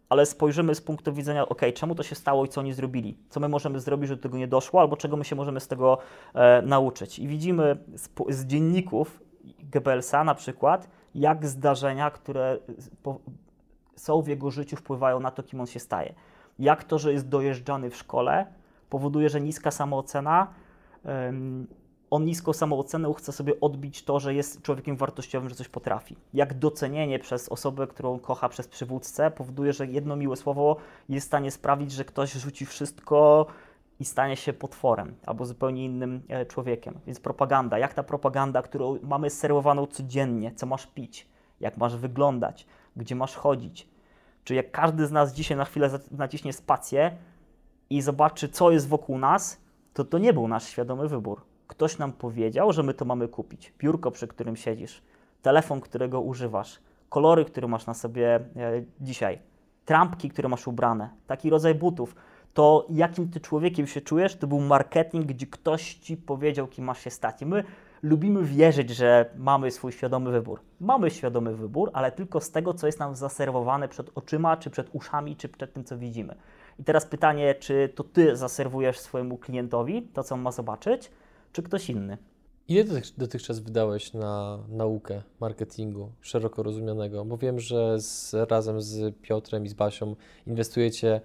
ale spojrzymy z punktu widzenia, ok, czemu to się stało i co oni zrobili, co my możemy zrobić, żeby tego nie doszło, albo czego my się możemy z tego e, nauczyć. I widzimy z, z dzienników Goebbelsa na przykład, jak zdarzenia, które są w jego życiu, wpływają na to, kim on się staje. Jak to, że jest dojeżdżany w szkole, powoduje, że niska samoocena, on niską samoocenę chce sobie odbić to, że jest człowiekiem wartościowym, że coś potrafi. Jak docenienie przez osobę, którą kocha, przez przywódcę, powoduje, że jedno miłe słowo jest w stanie sprawić, że ktoś rzuci wszystko i stanie się potworem albo zupełnie innym e, człowiekiem. Więc propaganda, jak ta propaganda, którą mamy serwowaną codziennie, co masz pić, jak masz wyglądać, gdzie masz chodzić. Czy jak każdy z nas dzisiaj na chwilę naciśnie spację i zobaczy, co jest wokół nas, to to nie był nasz świadomy wybór. Ktoś nam powiedział, że my to mamy kupić. Biurko, przy którym siedzisz, telefon, którego używasz, kolory, które masz na sobie e, dzisiaj, trampki, które masz ubrane, taki rodzaj butów, to jakim ty człowiekiem się czujesz, to był marketing, gdzie ktoś ci powiedział, kim masz się stać. I my lubimy wierzyć, że mamy swój świadomy wybór. Mamy świadomy wybór, ale tylko z tego, co jest nam zaserwowane przed oczyma, czy przed uszami, czy przed tym, co widzimy. I teraz pytanie, czy to ty zaserwujesz swojemu klientowi to, co on ma zobaczyć, czy ktoś inny? Ile dotychczas wydałeś na naukę marketingu szeroko rozumianego? Bo wiem, że z, razem z Piotrem i z Basią inwestujecie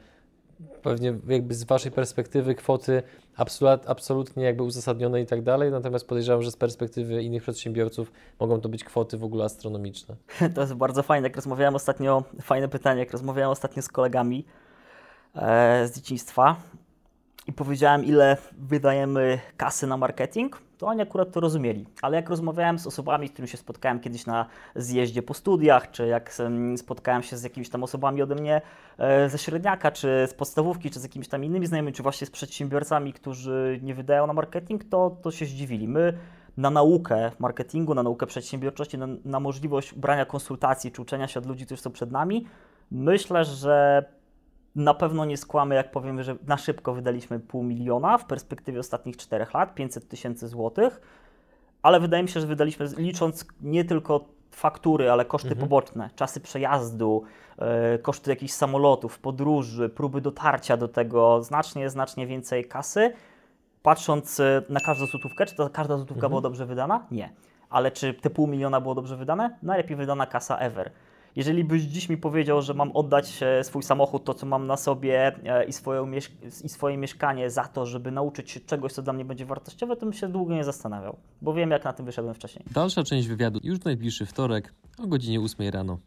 pewnie jakby z Waszej perspektywy kwoty absolut, absolutnie jakby uzasadnione i tak dalej, natomiast podejrzewam, że z perspektywy innych przedsiębiorców mogą to być kwoty w ogóle astronomiczne. To jest bardzo fajne, jak rozmawiałem ostatnio, fajne pytanie, jak rozmawiałem ostatnio z kolegami e, z dzieciństwa i powiedziałem, ile wydajemy kasy na marketing, to oni akurat to rozumieli. Ale jak rozmawiałem z osobami, z którymi się spotkałem kiedyś na zjeździe po studiach, czy jak spotkałem się z jakimiś tam osobami ode mnie e, ze średniaka, czy z podstawówki, czy z jakimiś tam innymi znajomymi, czy właśnie z przedsiębiorcami, którzy nie wydają na marketing, to, to się zdziwili. My na naukę marketingu, na naukę przedsiębiorczości, na, na możliwość brania konsultacji, czy uczenia się od ludzi, którzy są przed nami, myślę, że na pewno nie skłamy, jak powiemy, że na szybko wydaliśmy pół miliona w perspektywie ostatnich czterech lat, 500 tysięcy złotych, ale wydaje mi się, że wydaliśmy, licząc nie tylko faktury, ale koszty mhm. poboczne, czasy przejazdu, yy, koszty jakichś samolotów, podróży, próby dotarcia do tego, znacznie, znacznie więcej kasy. Patrząc e, na każdą złotówkę, czy to każda złotówka mhm. była dobrze wydana? Nie. Ale czy te pół miliona było dobrze wydane? Najlepiej wydana kasa ever. Jeżeli byś dziś mi powiedział, że mam oddać e, swój samochód, to co mam na sobie e, i, swoje, i swoje mieszkanie za to, żeby nauczyć się czegoś, co dla mnie będzie wartościowe, to bym się długo nie zastanawiał, bo wiem, jak na tym wyszedłem wcześniej. Dalsza część wywiadu już najbliższy wtorek o godzinie 8 rano.